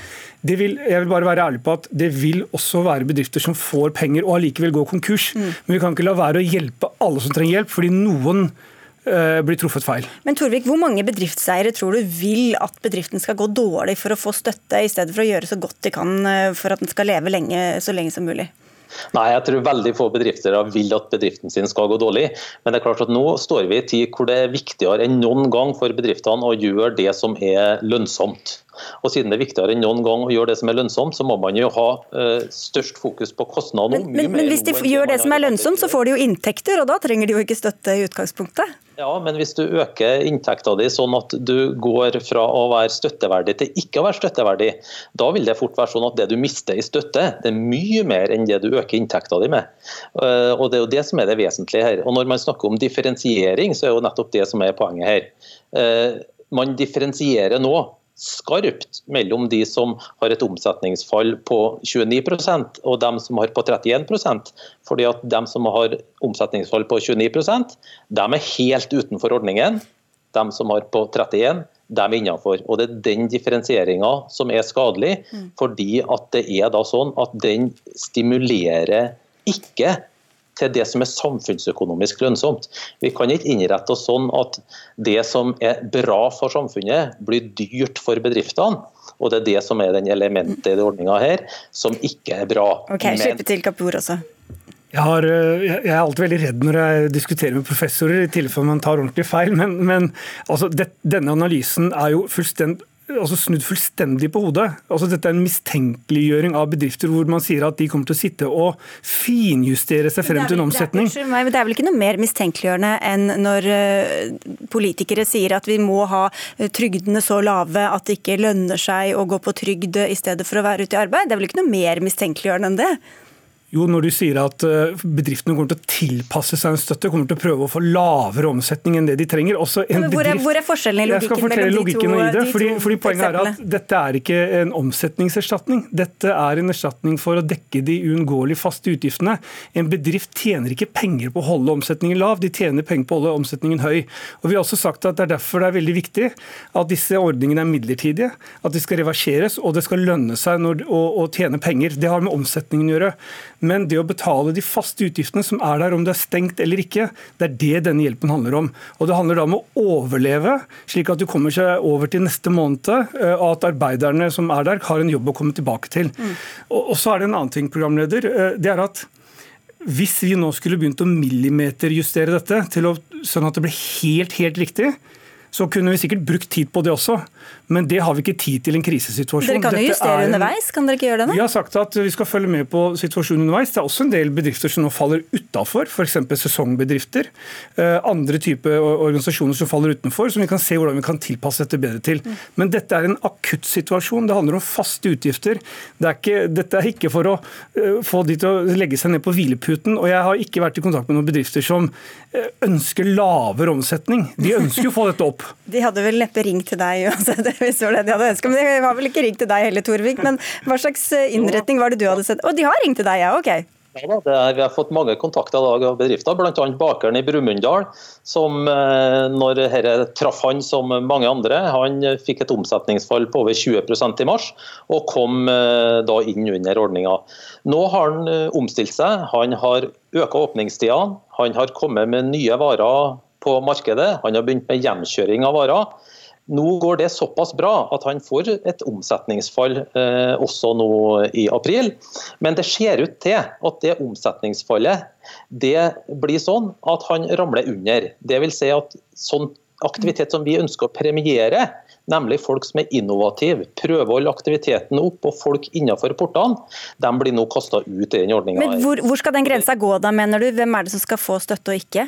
det vil, jeg vil bare være ærlig på at det vil også være bedrifter som får penger og allikevel går konkurs. Mm. Men vi kan ikke la være å hjelpe alle som trenger hjelp, fordi noen uh, blir truffet feil. Men Torvik, Hvor mange bedriftseiere tror du vil at bedriften skal gå dårlig for å få støtte, i stedet for å gjøre så godt de kan eh, for at den skal leve lenge, så lenge som mulig? Nei, jeg tror veldig få bedrifter vil at bedriften sin skal gå dårlig. Men det er klart at nå står vi i tid hvor det er viktigere enn noen gang for bedriftene å gjøre det som er lønnsomt. Og Siden det er viktigere enn noen gang å gjøre det som er lønnsomt, så må man jo ha uh, størst fokus på kostnader. Men, men, men, hvis de gjør det som er lønnsomt, så får de jo inntekter, og da trenger de jo ikke støtte i utgangspunktet? Ja, men hvis du øker inntekta di sånn at du går fra å være støtteverdig til ikke å være støtteverdig, da vil det fort være sånn at det du mister i støtte, det er mye mer enn det du øker inntekta di med. Eh, og Det er jo det som er det vesentlige her. Og Når man snakker om differensiering, så er jo nettopp det som er poenget her. Eh, man differensierer nå skarpt mellom de som har et omsetningsfall på 29% og dem som har på 31% fordi at De som har omsetningsfall på 29% de er helt utenfor ordningen. De som har på 31 de er innenfor. Og Det er den differensieringa som er skadelig, mm. fordi at det er da sånn at den stimulerer ikke til det som er samfunnsøkonomisk lønnsomt. Vi kan ikke innrette oss sånn at det som er bra for samfunnet, blir dyrt for bedriftene. Og Det er det som er den elementet i denne ordninga her, som ikke er bra. Ok, Slippe til Kapur også. Jeg, har, eh, jeg, er alltid veldig redd når jeg diskuterer med professorer, i tilfelle man tar ordentlig feil. Men, men altså, det, denne analysen er jo fullstendig altså snudd fullstendig på hodet. Altså dette er en mistenkeliggjøring av bedrifter hvor man sier at de kommer til å sitte og finjustere seg frem til en omsetning. Det er, meg, det er vel ikke noe mer mistenkeliggjørende enn når uh, politikere sier at vi må ha uh, trygdene så lave at det ikke lønner seg å gå på trygd i stedet for å være ute i arbeid. Det er vel ikke noe mer mistenkeliggjørende enn det? Jo, når du sier at eh, bedriftene kommer til å tilpasse seg en støtte, kommer til å prøve å få lavere omsetning enn det de trenger. hvor, er, hvor, er, forskjellen i logikken mellom de to? I det, fordi, fordi Poenget er at dette er ikke en omsetningserstatning. Dette er en erstatning for å dekke de uunngåelige faste utgiftene. En bedrift tjener ikke penger på å holde omsetningen lav, de tjener penger på å holde omsetningen høy. Og Vi har også sagt at Det er derfor det er veldig viktig at disse ordningene er midlertidige, at de skal reverseres og det skal lønne seg når, å, å tjene penger. Det har med omsetningen å gjøre. Men det å betale de faste utgiftene som er der, om det er stengt eller ikke, det er det denne hjelpen handler om. Og Det handler da om å overleve, slik at du kommer seg over til neste måned, eh, og at arbeiderne som er der, har en jobb å komme tilbake til. Mm. Og, og så er det en annen ting, programleder. Eh, det er at hvis vi nå skulle begynt å millimeterjustere dette, til å, sånn at det blir helt, helt riktig, så kunne vi sikkert brukt tid på det også. Men det har vi ikke tid til i en krisesituasjon. Dere kan jo justere en... underveis, kan dere ikke gjøre det? nå? Vi har sagt at vi skal følge med på situasjonen underveis. Det er også en del bedrifter som nå faller utafor, f.eks. sesongbedrifter. Eh, andre typer organisasjoner som faller utenfor, som vi kan se hvordan vi kan tilpasse dette bedre til. Mm. Men dette er en akutt situasjon. Det handler om faste utgifter. Det er ikke, dette er ikke for å uh, få de til å legge seg ned på hvileputen. Og jeg har ikke vært i kontakt med noen bedrifter som uh, ønsker lavere omsetning. De ønsker jo å få dette opp. De hadde vel neppe ringt til deg uansett hvis [LAUGHS] det var det de hadde ønsket. Men de har vel ikke ringt til deg heller, Torvik. Men hva slags eh, innretning var det du hadde sett? Å, de har ringt til deg, ja. Ok. Ja, er, vi har fått mange kontakter av bedrifter, bl.a. bakeren i Brumunddal. Som eh, når dette traff han som mange andre, han fikk et omsetningsfall på over 20% i mars, og kom eh, da inn under ordninga. Nå har han omstilt seg. Han har øka åpningstidene. Han har kommet med nye varer på markedet. Han har begynt med hjemkjøring av varer. Nå går det såpass bra at han får et omsetningsfall eh, også nå i april. Men det ser ut til at det omsetningsfallet det blir sånn at han ramler under. Det vil si at sånn aktivitet som vi ønsker å premiere, nemlig folk som er innovative, prøver å holde aktiviteten opp og folk innenfor portene, de blir nå kasta ut i den ordninga. Men hvor, hvor skal den grensa gå da, mener du? Hvem er det som skal få støtte og ikke?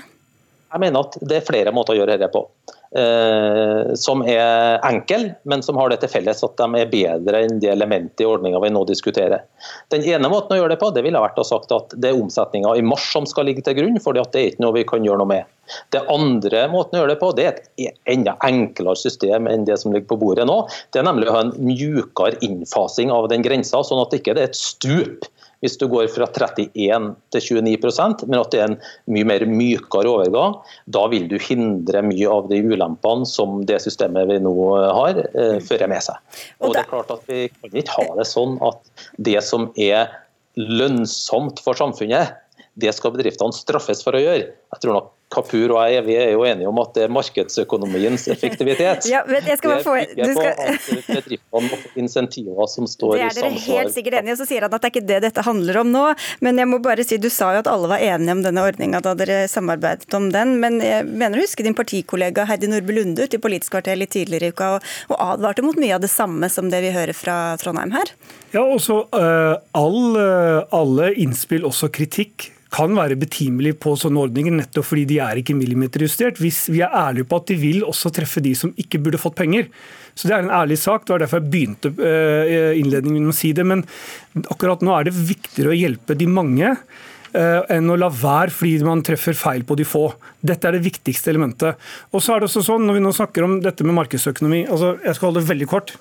Jeg mener at det er flere måter å gjøre dette på. Eh, som er enkel, men som har det til felles at de er bedre enn de elementene i ordninga vi nå diskuterer. Den ene måten å gjøre det på det ville vært å sagt at det er omsetninga i mars som skal ligge til grunn, for det er ikke noe vi kan gjøre noe med. Det andre måten å gjøre det på det er et enda enklere system enn det som ligger på bordet nå. Det er nemlig å ha en mjukere innfasing av den grensa, sånn at det ikke er et stup hvis du går fra 31 til 29% men at det er en mye mer mykere overgang. Da vil du hindre mye av de ulempene som det systemet vi nå har, eh, fører med seg. Og det er klart at Vi kan ikke ha det sånn at det som er lønnsomt for samfunnet, det skal bedriftene straffes for å gjøre. Jeg tror nok Kapur og jeg vi er jo enige om at det er markedsøkonomiens [LAUGHS] effektivitet. ja, men jeg skal bare få... Det skal... bedriftene og insentiver som står i samsvar. Det er dere helt sikkert enige og så sier han at det er ikke det dette handler om nå. Men jeg må bare si, du sa jo at alle var enige om denne ordninga da dere samarbeidet om den. Men jeg mener å huske din partikollega Heidi Nordby Lunde ute i Politisk kvarter litt tidligere i uka og, og advarte mot mye av det samme som det vi hører fra Trondheim her. Ja, også uh, all, uh, alle innspill, også kritikk, kan være betimelig på sånne ordninger, nettopp fordi de er ikke millimeterjustert. Hvis vi er ærlige på at de vil også treffe de som ikke burde fått penger. Så Det er en ærlig sak. Det var derfor jeg begynte eh, innledningen med å si det. Men akkurat nå er det viktigere å hjelpe de mange eh, enn å la være fordi man treffer feil på de få. Dette er det viktigste elementet. Og så er det også sånn, Når vi nå snakker om dette med markedsøkonomi altså Jeg skal holde det veldig kort.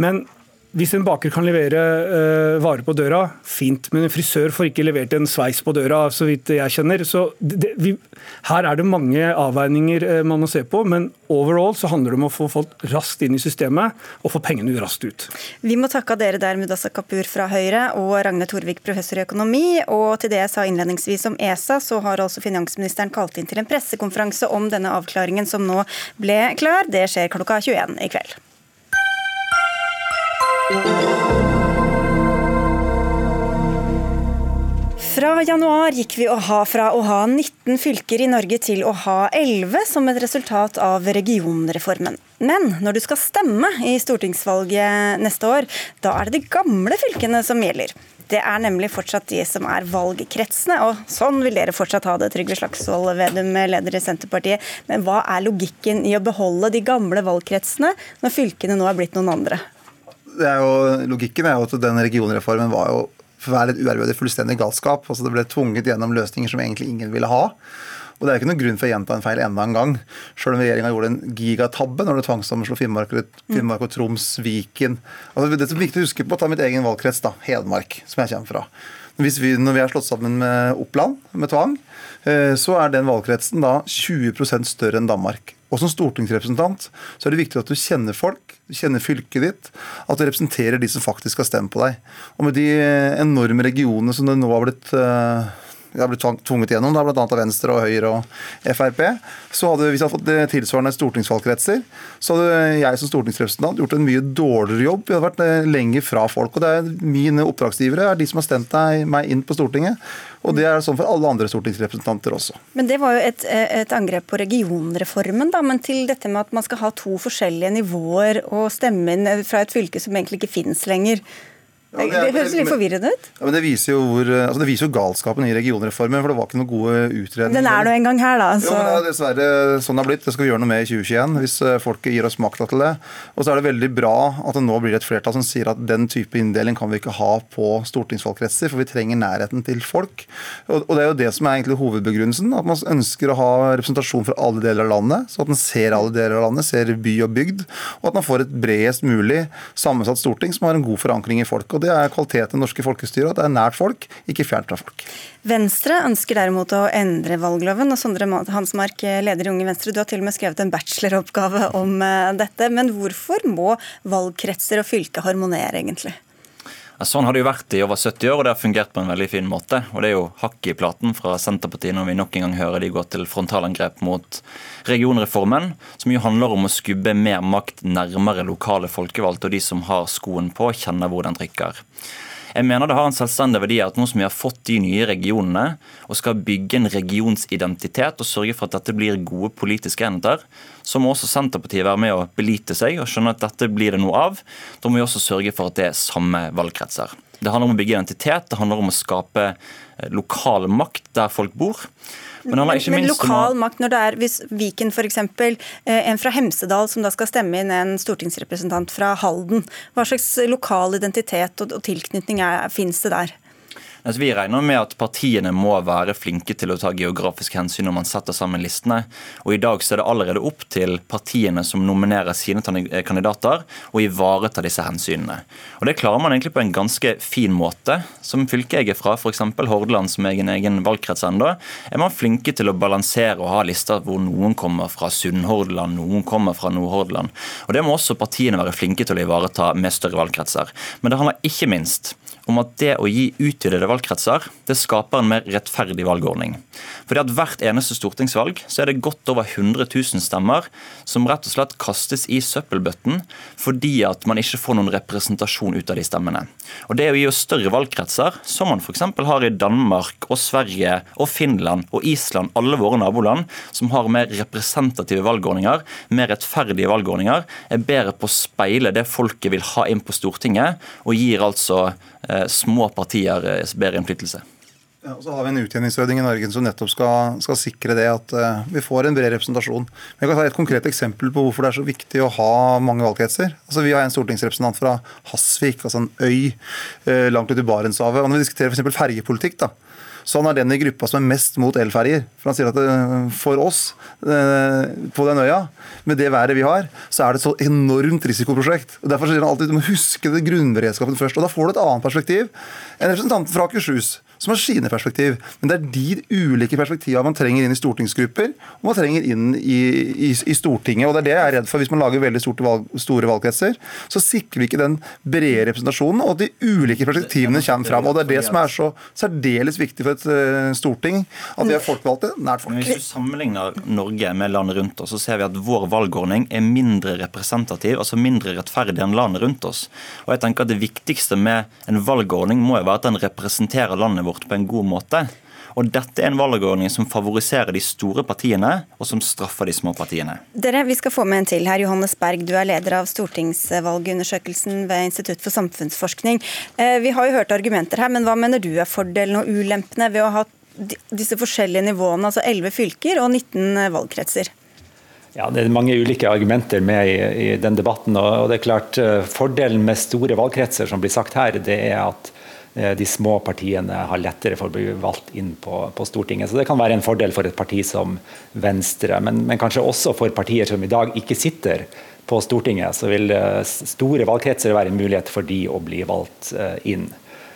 Men hvis en baker kan levere uh, varer på døra, fint. Men en frisør får ikke levert en sveis på døra, så vidt jeg kjenner. Så det, vi, her er det mange avveininger uh, man må se på, men overall så handler det om å få folk raskt inn i systemet og få pengene raskt ut. Vi må takke dere der, Mudassa Kapur fra Høyre og Ragne Torvik, professor i økonomi. Og til det jeg sa innledningsvis om ESA, så har altså finansministeren kalt inn til en pressekonferanse om denne avklaringen som nå ble klar. Det skjer klokka 21 i kveld. Fra januar gikk vi ha fra å ha 19 fylker i Norge til å ha 11 som et resultat av regionreformen. Men når du skal stemme i stortingsvalget neste år, da er det de gamle fylkene som gjelder. Det er nemlig fortsatt de som er valgkretsene, og sånn vil dere fortsatt ha det, Trygve Slagsvold Vedum, leder i Senterpartiet. Men hva er logikken i å beholde de gamle valgkretsene når fylkene nå er blitt noen andre? Er jo, logikken er jo at den regionreformen var jo for å være litt uærbødig fullstendig galskap. altså Det ble tvunget gjennom løsninger som egentlig ingen ville ha. Og Det er ikke noen grunn for å gjenta en feil enda en gang. Selv om regjeringa gjorde en gigatabbe når det tvangssammenslo Finnmark, Finnmark og Troms, Viken. Altså Det som er viktig å huske på, ta mitt egen valgkrets, da, Hedmark, som jeg kommer fra. Hvis vi, når vi er slått sammen med Oppland med tvang, eh, så er den valgkretsen da 20% større enn Danmark. Og som stortingsrepresentant så er det viktig at du kjenner folk, du kjenner fylket ditt, at du representerer de som faktisk har stemt på deg. Og med de enorme regionene som det nå har blitt uh, det blitt tvunget gjennom, bl.a. av Venstre og Høyre og Frp. Så hadde, Hvis vi hadde fått tilsvarende stortingsvalgkretser, så hadde jeg som stortingsrepresentant gjort en mye dårligere jobb. Vi hadde vært eh, lenger fra folk. og det er Mine oppdragsgivere er de som har stemt meg inn på Stortinget. Og det er sånn for alle andre stortingsrepresentanter også. Men Det var jo et, et, angrep på regionreformen, da. Men til dette med at man skal ha to forskjellige nivåer og stemme inn fra et fylke som egentlig ikke finnes lenger. Ja, det, det, høres litt forvirrende ut. Ja, men det viser, jo hvor, altså det viser jo galskapen i regionreformen. For det var ikke noen gode utredninger. Den er nå en gang her, da. Så. Jo, men det er dessverre sånn det har blitt. Det skal vi gjøre noe med i 2021 hvis eh, folket gir oss makta til det. Og så er det veldig bra at det nå blir et flertall som sier at den type inndeling kan vi ikke ha på stortingsvalgkretser, for vi trenger nærheten til folk. Og, og det er jo det som er egentlig hovedbegrunnelsen. At man ønsker å ha representasjon fra alle deler av landet, så at man ser alle deler av landet, ser by og bygd. Og at man får et bredest mulig sammensatt storting som har en god forankring i folk. Og det er kvaliteten i det norske folkestyret. At det er nært folk, ikke fjernt fra folk. Venstre ønsker derimot å endre valgloven. og Sondre Hansmark, leder i Unge Venstre, du har til og med skrevet en bacheloroppgave om eh, dette. Men hvorfor må valgkretser og fylke harmonere, egentlig? Sånn har det jo vært i over 70 år, og det har fungert på en veldig fin måte. Og Det er jo hakk i platen fra Senterpartiet når vi nok en gang hører de gå til frontalangrep mot regionreformen, som jo handler om å skubbe mer makt nærmere lokale folkevalgte og de som har skoen på, kjenner hvor den trykker. Jeg mener det har en selvstendig verdi at nå som vi har fått de nye regionene, og skal bygge en regionsidentitet og sørge for at dette blir gode politiske enheter, så må også Senterpartiet være med å belite seg og skjønne at dette blir det noe av. Da må vi også sørge for at det er samme valgkretser. Det handler om å bygge identitet, det handler om å skape eh, lokal makt der folk bor. Men, men, men lokal makt, når det er hvis Viken f.eks. Eh, en fra Hemsedal som da skal stemme inn en stortingsrepresentant fra Halden. Hva slags lokal identitet og, og tilknytning finnes det der? Altså, vi regner med at partiene må være flinke til å ta geografisk hensyn når man setter sammen listene. Og I dag så er det allerede opp til partiene som nominerer sine kandidater, å ivareta disse hensynene. Og Det klarer man egentlig på en ganske fin måte. Som fylket jeg er fra, f.eks. Hordaland, som er en egen valgkrets ennå, er man flinke til å balansere og ha lister hvor noen kommer fra Sunnhordland, noen kommer fra Nordhordland. Og Det må også partiene være flinke til å ivareta med større valgkretser. Men det handler ikke minst om at det å gi utvidede valgkretser det skaper en mer rettferdig valgordning. Fordi at Hvert eneste stortingsvalg så er det godt over 100 000 stemmer som rett og slett kastes i søppelbøtten fordi at man ikke får noen representasjon ut av de stemmene. Og Det å gi oss større valgkretser, som man f.eks. har i Danmark og Sverige og Finland og Island, alle våre naboland, som har mer representative valgordninger, mer rettferdige valgordninger, er bedre på å speile det folket vil ha inn på Stortinget, og gir altså små partier eh, bedre innflytelse. Ja, og så har vi en utjevningsordning i Norge som nettopp skal, skal sikre det at uh, vi får en bred representasjon. Men Jeg kan ta et konkret eksempel på hvorfor det er så viktig å ha mange valgkretser. Altså, vi har en stortingsrepresentant fra Hasvik, altså en øy uh, langt ute i Barentshavet. og Når vi diskuterer f.eks. fergepolitikk, da, så han er den i gruppa som er mest mot elferjer. For han sier at det, for oss eh, på den øya, med det været vi har, så er det et så enormt risikoprosjekt. Og Derfor sier han alltid du må huske det grunnberedskapen først. Og da får du et annet perspektiv. enn representanten fra Akershus som har sine perspektiv. Men det er de ulike perspektivene man trenger inn i stortingsgrupper og man trenger inn i, i, i Stortinget. og Det er det jeg er redd for. Hvis man lager veldig valg, store valgkretser, så sikrer vi ikke den brede representasjonen, og at de ulike perspektivene kommer fram. og Det er det som er så særdeles viktig for et uh, storting, at vi er folkevalgte nært folk. Hvis du sammenligner Norge med landet rundt oss, så ser vi at vår valgordning er mindre representativ, altså mindre rettferdig enn landet rundt oss. Og jeg tenker at Det viktigste med en valgordning må jo være at den representerer landet vårt vårt på en god måte. Og Dette er en valgordning som favoriserer de store partiene, og som straffer de små partiene. Dere, Vi skal få med en til her. Johannes Berg, du er leder av stortingsvalgundersøkelsen ved Institutt for samfunnsforskning. Eh, vi har jo hørt argumenter her, men hva mener du er fordelen og ulempene ved å ha disse forskjellige nivåene, altså 11 fylker og 19 valgkretser? Ja, Det er mange ulike argumenter med i, i den debatten. og det er klart eh, Fordelen med store valgkretser som blir sagt her, det er at Eh, de små partiene har lettere for å bli valgt inn på, på, Stortinget. Så Det kan være en fordel for et parti som Venstre, men, men, kanskje også for partier som i dag ikke sitter på Stortinget. Så vil eh, store valgkretser være en mulighet for de å bli valgt eh, inn.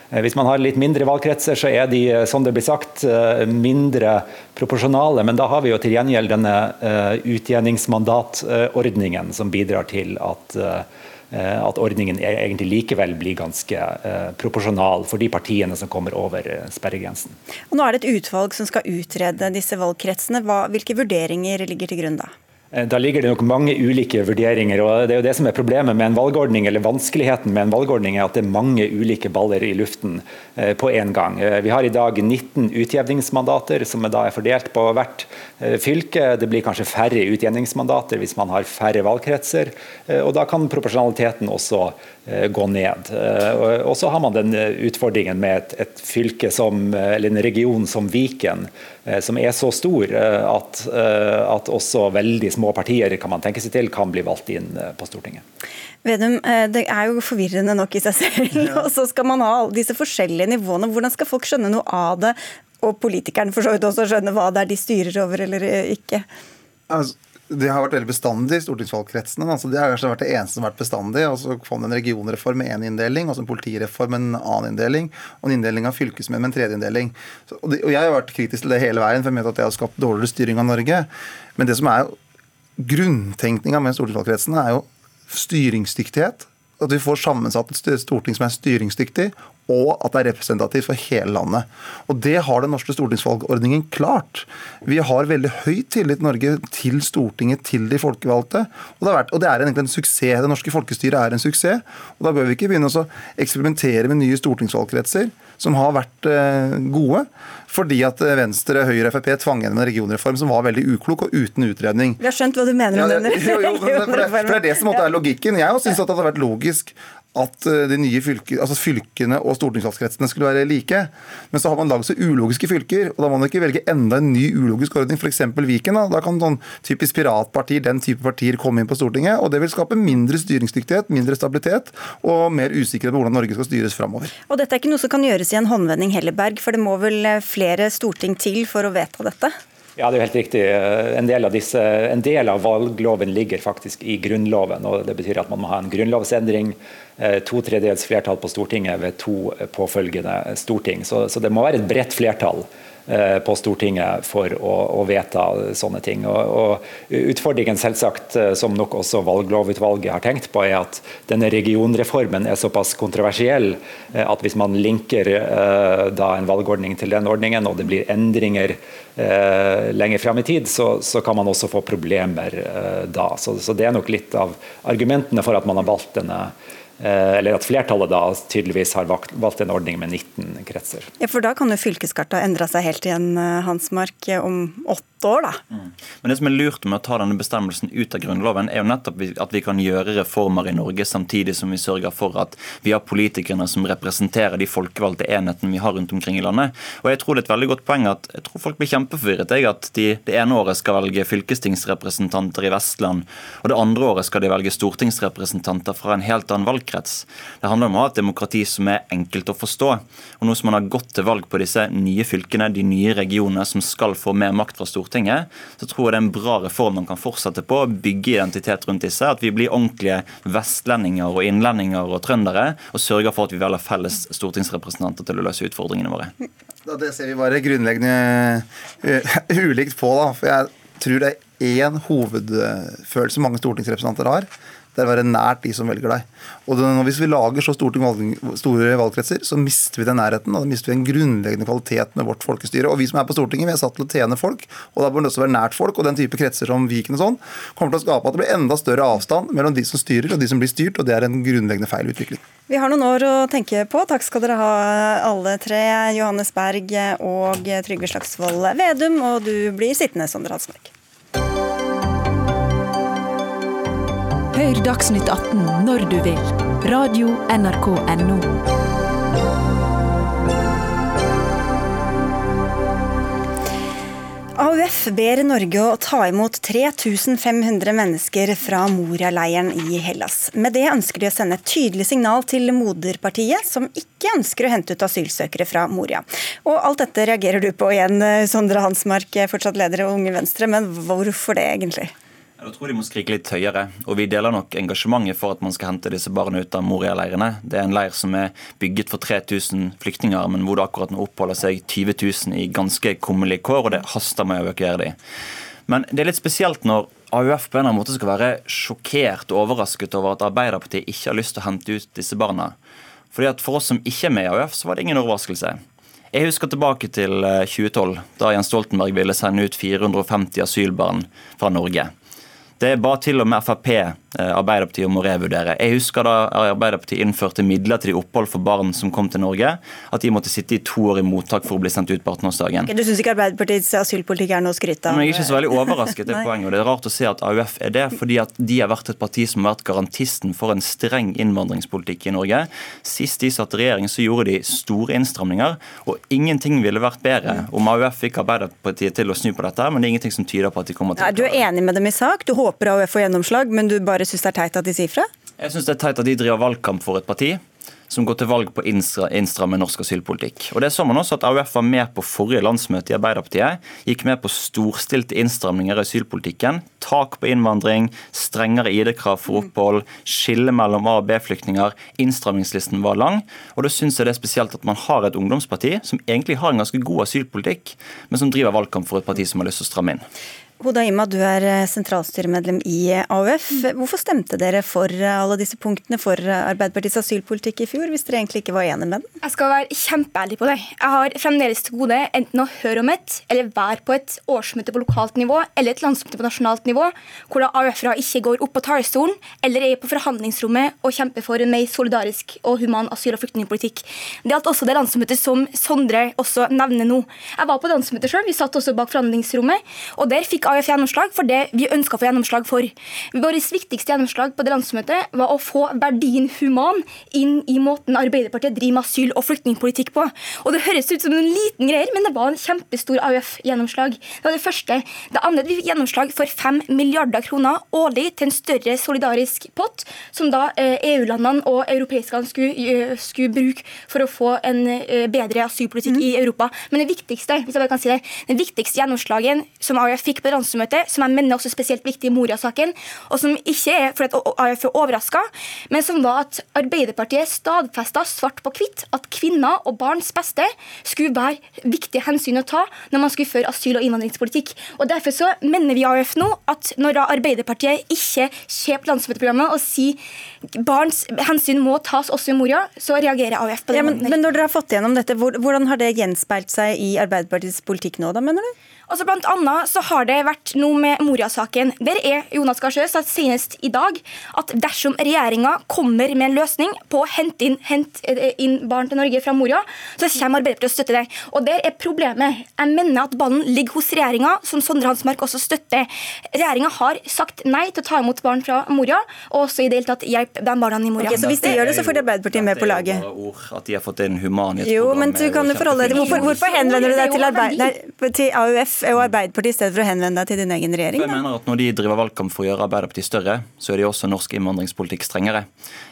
Hvis man har litt mindre valgkretser, så er de som det blir sagt, mindre proporsjonale. Men da har vi jo til gjengjeld denne utjevningsmandatordningen som bidrar til at Eh, at ordningen e- egentlig likevel blir ganske eh, proporsjonal for de partiene som kommer over eh, sperregrensen. Og nå er det et utvalg som skal utrede disse valgkretsene. Hvilke vurderinger ligger til grunn da? Da ligger det nok mange ulike vurderinger. og Det er jo det som er problemet med en valgordning, eller vanskeligheten med en valgordning, er at det er mange ulike baller i luften på én gang. Vi har i dag 19 utjevningsmandater som da er fordelt på hvert Eh, fylke. Det blir kanskje færre utjevningsmandater hvis man har færre valgkretser. Eh, og Da kan proporsjonaliteten også eh, gå ned. Og så har man den utfordringen med et fylke som, eller en region som Viken, som er så stor at, at også veldig små partier kan man tenke seg til kan bli valgt inn på Stortinget. Vedum, Det er jo forvirrende nok i seg selv. Ja. [LAUGHS] og så skal man ha disse forskjellige nivåene. Hvordan skal folk skjønne noe av det og politikerne for så vidt også skjønne hva det er de styrer over eller ikke? Altså, det har vært veldig bestandig i stortingsvalgkretsene. Altså, det har kanskje vært det eneste som har vært bestandig. og Så kom det en regionreform med én inndeling, og så en politireform med en annen inndeling, og en inndeling av fylkesmenn med en tredje inndeling. Og, og, Jeg har vært kritisk til det hele veien, for jeg mener at det har skapt dårligere styring av Norge. Men det som er grunntenkninga med stortingsvalgkretsene, er jo styringsdyktighet. At vi får sammensatt et storting som er styringsdyktig, og at det er representativt for hele landet. Og Det har den norske stortingsvalgordningen klart. Vi har veldig høy tillit i Norge til Stortinget, til de folkevalgte. Og det, vært, og det er egentlig en suksess. Det norske folkestyret er en suksess. og Da bør vi ikke begynne å eksperimentere med nye stortingsvalgkretser som har vært eh, gode. Fordi at Venstre, Høyre og Frp tvang gjennom en regionreform som var veldig uklok og uten utredning. Vi har skjønt hva du mener om ja, jo, jo, for, det, for det er det som er logikken. Jeg syns det hadde vært logisk at eh, de nye fylke, altså fylkene og stortingsvalgskretsene skulle være like. Men så har man lagd så ulogiske fylker, og da må man ikke velge enda en ny ulogisk ordning, f.eks. Viken. Da. da kan sånn typisk piratpartier, den type partier, komme inn på Stortinget, og det vil skape mindre styringsdyktighet, mindre stabilitet og mer usikkerhet på hvordan Norge skal styres framover. Og dette er ikke noe som kan gjøres i en håndvending Helleberg, for det må vel flere storting til for å vedta dette? Ja, det er jo helt riktig. En del, disse, en del av valgloven ligger faktisk i Grunnloven. og Det betyr at man må ha en grunnlovsendring, eh, to tredjedels flertall på Stortinget ved to påfølgende storting. Så, så det må være et bredt flertall Eh, på Stortinget for å, å vedta sånne ting. Og, og, Utfordringen selvsagt, eh, som nok også valglovutvalget har tenkt på, er at denne regionreformen er såpass kontroversiell eh, at hvis man linker da en valgordning til den ordningen, og det blir endringer lenger frem i tid, så, så, kan man også få problemer da. Så, så det er nok litt av argumentene for at man har valgt denne Eh, eller at flertallet da tydeligvis har valgt en ordning med 19 kretser. Ja, For da kan jo fylkeskartet endre seg helt igjen, eh, Hansmark, om åtte år, da. Mm. Men det som er lurt med å ta denne bestemmelsen ut av Grunnloven, er jo nettopp at vi kan gjøre reformer i Norge samtidig som vi sørger for at vi har politikerne som representerer de folkevalgte enhetene vi har rundt omkring i landet. Og jeg tror det er et veldig godt poeng at jeg tror folk blir kjempeforvirret. Jeg, at de det ene året skal velge fylkestingsrepresentanter i Vestland, og det andre året skal de velge stortingsrepresentanter fra en helt annen valgkrets. Det handler om å ha et demokrati som er enkelt å forstå. Og nå som man har gått til valg på disse nye fylkene, de nye regionene som skal få mer makt fra Stortinget, Stortinget, så tror jeg det er en bra reform man kan fortsette på. Bygge identitet rundt disse. At vi blir ordentlige vestlendinger og innlendinger og trøndere. Og sørger for at vi velger felles stortingsrepresentanter til å løse utfordringene våre. Det ser vi bare grunnleggende uh, [LAUGHS] ulikt på. da, for jeg tror det er én hovedfølelse mange stortingsrepresentanter har det er å være nært de som velger deg. Og Hvis vi lager så store, valg, store valgkretser, så mister vi den nærheten. Og da mister vi en grunnleggende kvalitet med vårt folkestyre. Og vi som er på Stortinget, vi er satt til å tjene folk, og da bør det også være nært folk. Og den type kretser som Viken og sånn kommer til å skape at det blir enda større avstand mellom de som styrer og de som blir styrt, og det er en grunnleggende feil utvikling. Vi har noen år å tenke på. Takk skal dere ha alle tre. Johannes Berg og Trygve Slagsvold Vedum, og du blir sittende, Sondre Halsmark. Hør Dagsnytt 18 når du vil. Radio NRK Radio.nrk.no. AUF ber Norge å ta imot 3500 mennesker fra Moria-leiren i Hellas. Med det ønsker de å sende et tydelig signal til moderpartiet, som ikke ønsker å hente ut asylsøkere fra Moria. Og alt dette reagerer du på igjen, Sondre Hansmark, fortsatt leder av Unge Venstre, men hvorfor det egentlig? Jeg tror de må skrike litt høyere. Og vi deler nok engasjementet for at man skal hente disse barna ut av Moria-leirene. Det er en leir som er bygget for 3000 flyktninger, men hvor det akkurat nå oppholder seg 20 000 i ganske kummerlige kår, og det haster med å evakuere dem. Men det er litt spesielt når AUF på en eller annen måte skal være sjokkert og overrasket over at Arbeiderpartiet ikke har lyst til å hente ut disse barna. Fordi at For oss som ikke er med i AUF, så var det ingen overraskelse. Jeg husker tilbake til 2012, eh, da Jens Stoltenberg ville sende ut 450 asylbarn fra Norge. Det bare til og med Frp Eh, om å revurdere. Jeg husker da Arbeiderpartiet innførte midlertidig opphold for barn som kom til Norge, at de måtte sitte i to år i mottak for å bli sendt ut på 18-årsdagen. Okay, du syns ikke Arbeiderpartiets asylpolitikk er noe å skryte av? Men jeg er ikke så veldig overrasket. det [LAUGHS] poenget, og Det er rart å se at AUF er det, fordi at de har vært et parti som har vært garantisten for en streng innvandringspolitikk i Norge. Sist de satt i regjering, så gjorde de store innstramninger, og ingenting ville vært bedre om AUF fikk Arbeiderpartiet til å snu på dette, men det er ingenting som tyder på at de kommer til å Du er enig med dem i sak, du håper AUF får gjennomslag, men du bare syns det er teit at de sier fra? Jeg syns det er teit at de driver valgkamp for et parti som går til valg på å innstramme norsk asylpolitikk. Og det så man også at AUF var med på forrige landsmøte i Arbeiderpartiet. Gikk med på storstilte innstramninger i asylpolitikken. Tak på innvandring, strengere ID-krav for opphold, skille mellom A- og B-flyktninger. Innstrammingslisten var lang. Og da syns jeg det er spesielt at man har et ungdomsparti som egentlig har en ganske god asylpolitikk, men som driver valgkamp for et parti som har lyst til å stramme inn. Hoda Ima, du er eh, sentralstyremedlem i eh, AUF. Hvorfor stemte dere for eh, alle disse punktene for Arbeiderpartiets asylpolitikk i fjor, hvis dere egentlig ikke var enige med den? Jeg skal være kjempeærlig på det. Jeg har fremdeles til gode enten å høre om et, eller være på et årsmøte på lokalt nivå, eller et landsmøte på nasjonalt nivå, hvor da AUF-ere ikke går opp på talerstolen, eller er på forhandlingsrommet og kjemper for en mer solidarisk og human asyl- og flyktningpolitikk. Det gjaldt også det landsmøtet som Sondre også nevner nå. Jeg var på landsmøtet sjøl, vi satt også bak forhandlingsrommet, og der fikk fikk AUF gjennomslag for det vi ønska å få gjennomslag for. Vårt viktigste gjennomslag på det landsmøtet var å få verdien human inn i måten Arbeiderpartiet driver med asyl- og flyktningpolitikk på. Og Det høres ut som en liten greier, men det var en kjempestor AUF-gjennomslag. Det var det første. Det andre vi fikk gjennomslag for 5 milliarder kroner årlig til en større solidarisk pott, som da eh, EU-landene og europeiske land skulle, eh, skulle bruke for å få en eh, bedre asylpolitikk i Europa. Men det viktigste hvis jeg bare kan si det, den viktigste gjennomslagen som AUF fikk på landsmøtet, som jeg mener også spesielt viktig i Moria-saken, og som ikke er fordi at AUF er overraska, men som var at Arbeiderpartiet stadfesta svart på hvitt at kvinner og barns beste skulle være viktige hensyn å ta når man skulle føre asyl- og innvandringspolitikk. Og Derfor så mener vi i AUF nå at når Arbeiderpartiet ikke på landsmøteprogrammet og sier barns hensyn må tas også i Moria, så reagerer AUF på det. Ja, men, men når dere har fått gjennom dette, hvordan har det gjenspeilt seg i Arbeiderpartiets politikk nå, da, mener du? Altså blant annet så har det vært noe med Moria-saken. Der er Jonas Gahr Støre sagt senest i dag at dersom regjeringa kommer med en løsning på å hente inn, hente inn barn til Norge fra Moria, så kommer Arbeiderpartiet til å støtte det. Og der er problemet. Jeg mener at ballen ligger hos regjeringa, som Sondre Hansmark også støtter. Regjeringa har sagt nei til å ta imot barn fra Moria, og også i det hele tatt hjelpe de barna i Moria. Ok, så hvis de gjør det, så får Arbeiderpartiet med på laget? Ord at de har fått en human Jo, men du kan jo forholde deg hvorfor, hvorfor henvender du deg til, Arbeid, nei, til AUF og Arbeiderpartiet i stedet for å henvende deg til din egen regjering? Jeg mener at Når de driver valgkamp for å gjøre Arbeiderpartiet større, så er de også norsk innvandringspolitikk strengere.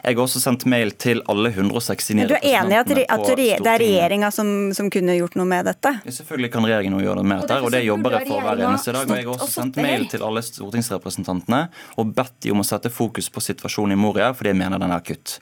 Jeg har også sendt mail til alle 169 Men du er enig i at, at det er regjeringa som, som kunne gjort noe med dette? Ja, Selvfølgelig kan regjeringen gjøre noe med dette, og det jobber jeg for hver eneste dag. og Jeg har også sendt mail til alle stortingsrepresentantene og bedt de om å sette fokus på situasjonen i Moria, fordi jeg mener den er akutt.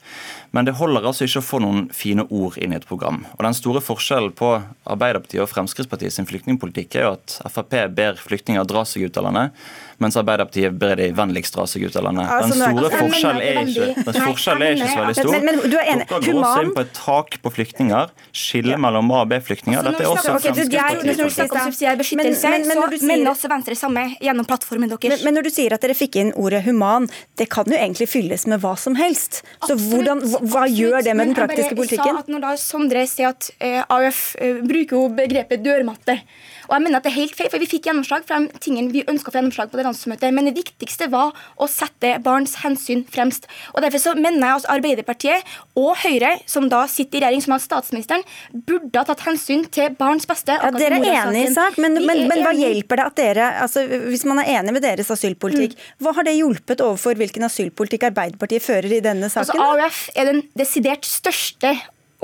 Men det holder altså ikke å få noen fine ord inn i et program. Og Den store forskjellen på Arbeiderpartiet og Fremskrittspartiet sin flyktningpolitikk er jo at Frp ber flyktninger dra seg ut av landet, mens Arbeiderpartiet ber de vennligst dra seg ut av landet. Altså, Den store altså, forskjellen er ikke, den forskjellen er ikke så veldig stor. Men- men du er enig. Dere går inn på et tak på flyktninger, skille mellom A- og B-flyktninger. Altså, Dette er også Fremskrittspartiet. Men- men- når du sier- også Venstre samme gjennom plattformen deres. Men, men når du sier at dere fikk inn ordet human, det kan jo egentlig fylles med hva som helst. Så hvordan, hva, gjør det med den praktiske politikken? Når da Sondre sier at eh, AUF eh, bruker jo begrepet dørmatte. Og jeg mener at det er helt feil, for Vi fikk gjennomslag for de tingene vi ønska å få gjennomslag på det landsmøtet, men det viktigste var å sette barns hensyn fremst. Og Derfor så mener jeg at Arbeiderpartiet og Høyre, som da sitter i regjering, som har statsministeren, burde ha tatt hensyn til barns beste. Ja, Dere er enige i sak, men, men, men hva hjelper det at dere altså, Hvis man er enig med deres asylpolitikk, hva har det hjulpet overfor hvilken asylpolitikk Arbeiderpartiet fører i denne Altså, saken? Altså, AUF er den desidert største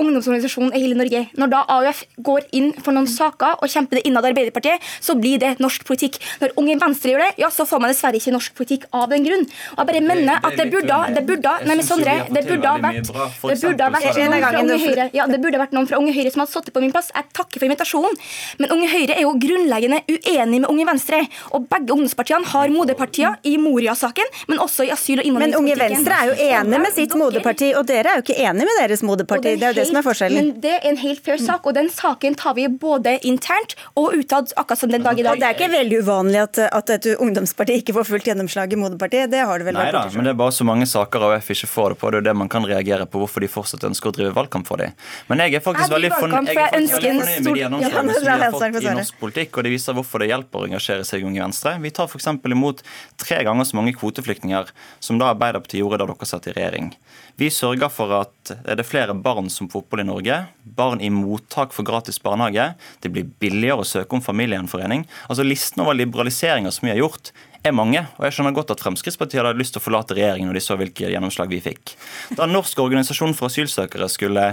ungdomsorganisasjonen i hele Norge. Når da AUF går inn for noen saker og kjemper det innad i Arbeiderpartiet, så blir det norsk politikk. Når Unge Venstre gjør det, ja, så får man dessverre ikke norsk politikk av den grunn. Og jeg bare mener at det burde, det burde Nei, men Sondre, det burde ha vært det burde ha vært noen fra Unge Høyre Ja, det burde ha vært noen fra Unge Høyre som hadde sittet på min plass. Jeg takker for invitasjonen, men Unge Høyre er jo grunnleggende uenig med Unge Venstre. Og begge ungdomspartiene har moderpartier i Moria-saken, men også i asyl- og Men Unge. Venstre er jo enig med sitt moderparti, og dere er jo ikke enig med deres moderparti. Det er jo det som er forskjellen. Men det er en helt fair sak, og den saken tar vi både internt og utad, akkurat som den dag i dag. Det er ikke veldig uvanlig at, at et ungdomsparti ikke får fullt gjennomslag i moderpartiet. Det har det vel Nei vært. da, men det er bare så mange saker AUF ikke får det på. Det er jo det man kan reagere på, hvorfor de fortsatt ønsker å drive valgkamp for dem. Men jeg er faktisk veldig fornøyd med de gjennomslagene som vi har fått i norsk politikk, og det viser hvorfor det hjelper å engasjere seg i Unge Venstre. Vi tar f.eks. imot tre ganger så mange kvoteflyktninger som da Arbeiderpartiet gjorde da dere satt i regjering. Vi sørger for at det er flere barn som får opphold i Norge. Barn i mottak for gratis barnehage. Det blir billigere å søke om familiegjenforening. Altså Listen over liberaliseringer som vi har gjort, er mange. Og jeg skjønner godt at Fremskrittspartiet hadde lyst til å forlate regjeringen når de så hvilke gjennomslag vi fikk. Da Norsk organisasjon for asylsøkere skulle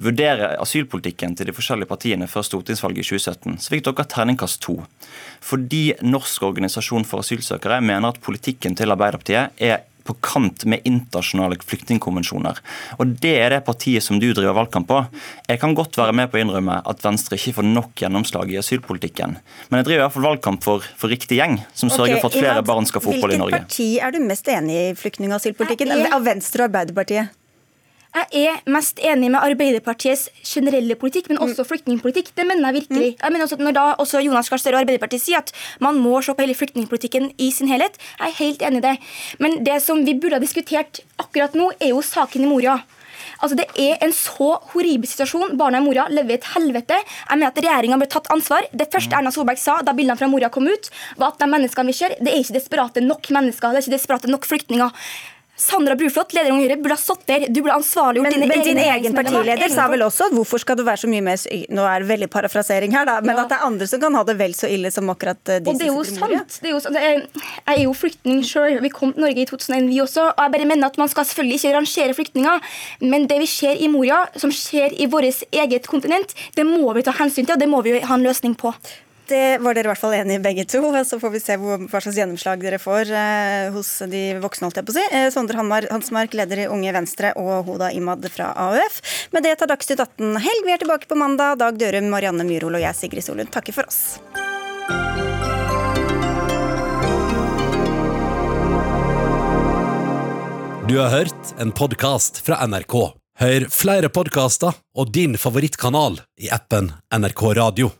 vurdere asylpolitikken til de forskjellige partiene før stortingsvalget i 2017, så fikk dere terningkast to. Fordi Norsk organisasjon for asylsøkere mener at politikken til Arbeiderpartiet er på kant med internasjonale flyktningkonvensjoner. Og Det er det partiet som du driver valgkamp på. Jeg kan godt være med på å innrømme at Venstre ikke får nok gjennomslag i asylpolitikken. Men jeg driver i hvert fall valgkamp for, for riktig gjeng, som sørger for at flere Ivan, barn skal få opphold i Norge. Hvilket parti er du mest enig i i flyktning- og asylpolitikken? Av Venstre og Arbeiderpartiet? Jeg er mest enig med Arbeiderpartiets generelle politikk, men også flyktningpolitikk. Det mener jeg virkelig. Jeg mener også at Når da også Jonas Gahr Støre og Arbeiderpartiet sier at man må se på hele flyktningpolitikken i sin helhet, jeg er helt enig i det. Men det som vi burde ha diskutert akkurat nå, er jo saken i Moria. Altså, Det er en så horribel situasjon. Barna i Moria lever i et helvete. Jeg mener at Regjeringa bør tatt ansvar. Det første Erna Solberg sa da bildene fra Moria kom ut, var at de menneskene vi ser, det er ikke desperate nok mennesker. Det er ikke desperate nok flyktninger. Sandra Bruflot, leder i Unge Høyre, burde ha stått der. Du burde ansvarliggjort Men, dine men din egen partileder sa vel også hvorfor skal du være så mye mer Nå er det veldig parafrasering her, da, men at det er andre som kan ha det vel så ille som akkurat eh, de Og det er jo sant. Det er jo, sant. Jeg jeg er jo flyktning sjøl. Vi kom til Norge i 2001, vi også. Og jeg bare mener at Man skal selvfølgelig ikke rangere flyktninger, men det vi ser i Moria, som skjer i vårt eget kontinent, det må vi ta hensyn til, og det må vi ha en løsning på. Det var dere i hvert fall enige i begge to. Så får vi se hva slags gjennomslag dere får eh, hos de voksne. holdt jeg på å si. Eh, Sondre Hansmark, leder i Unge Venstre, og Hoda Imad fra AUF. Med det tar Dagsnytt 18 helg. Vi er tilbake på mandag. Dag Dørum, Marianne Myrhol og jeg, Sigrid Solund, takker for oss. Du har hørt en podkast fra NRK. Hør flere podkaster og din favorittkanal i appen NRK Radio.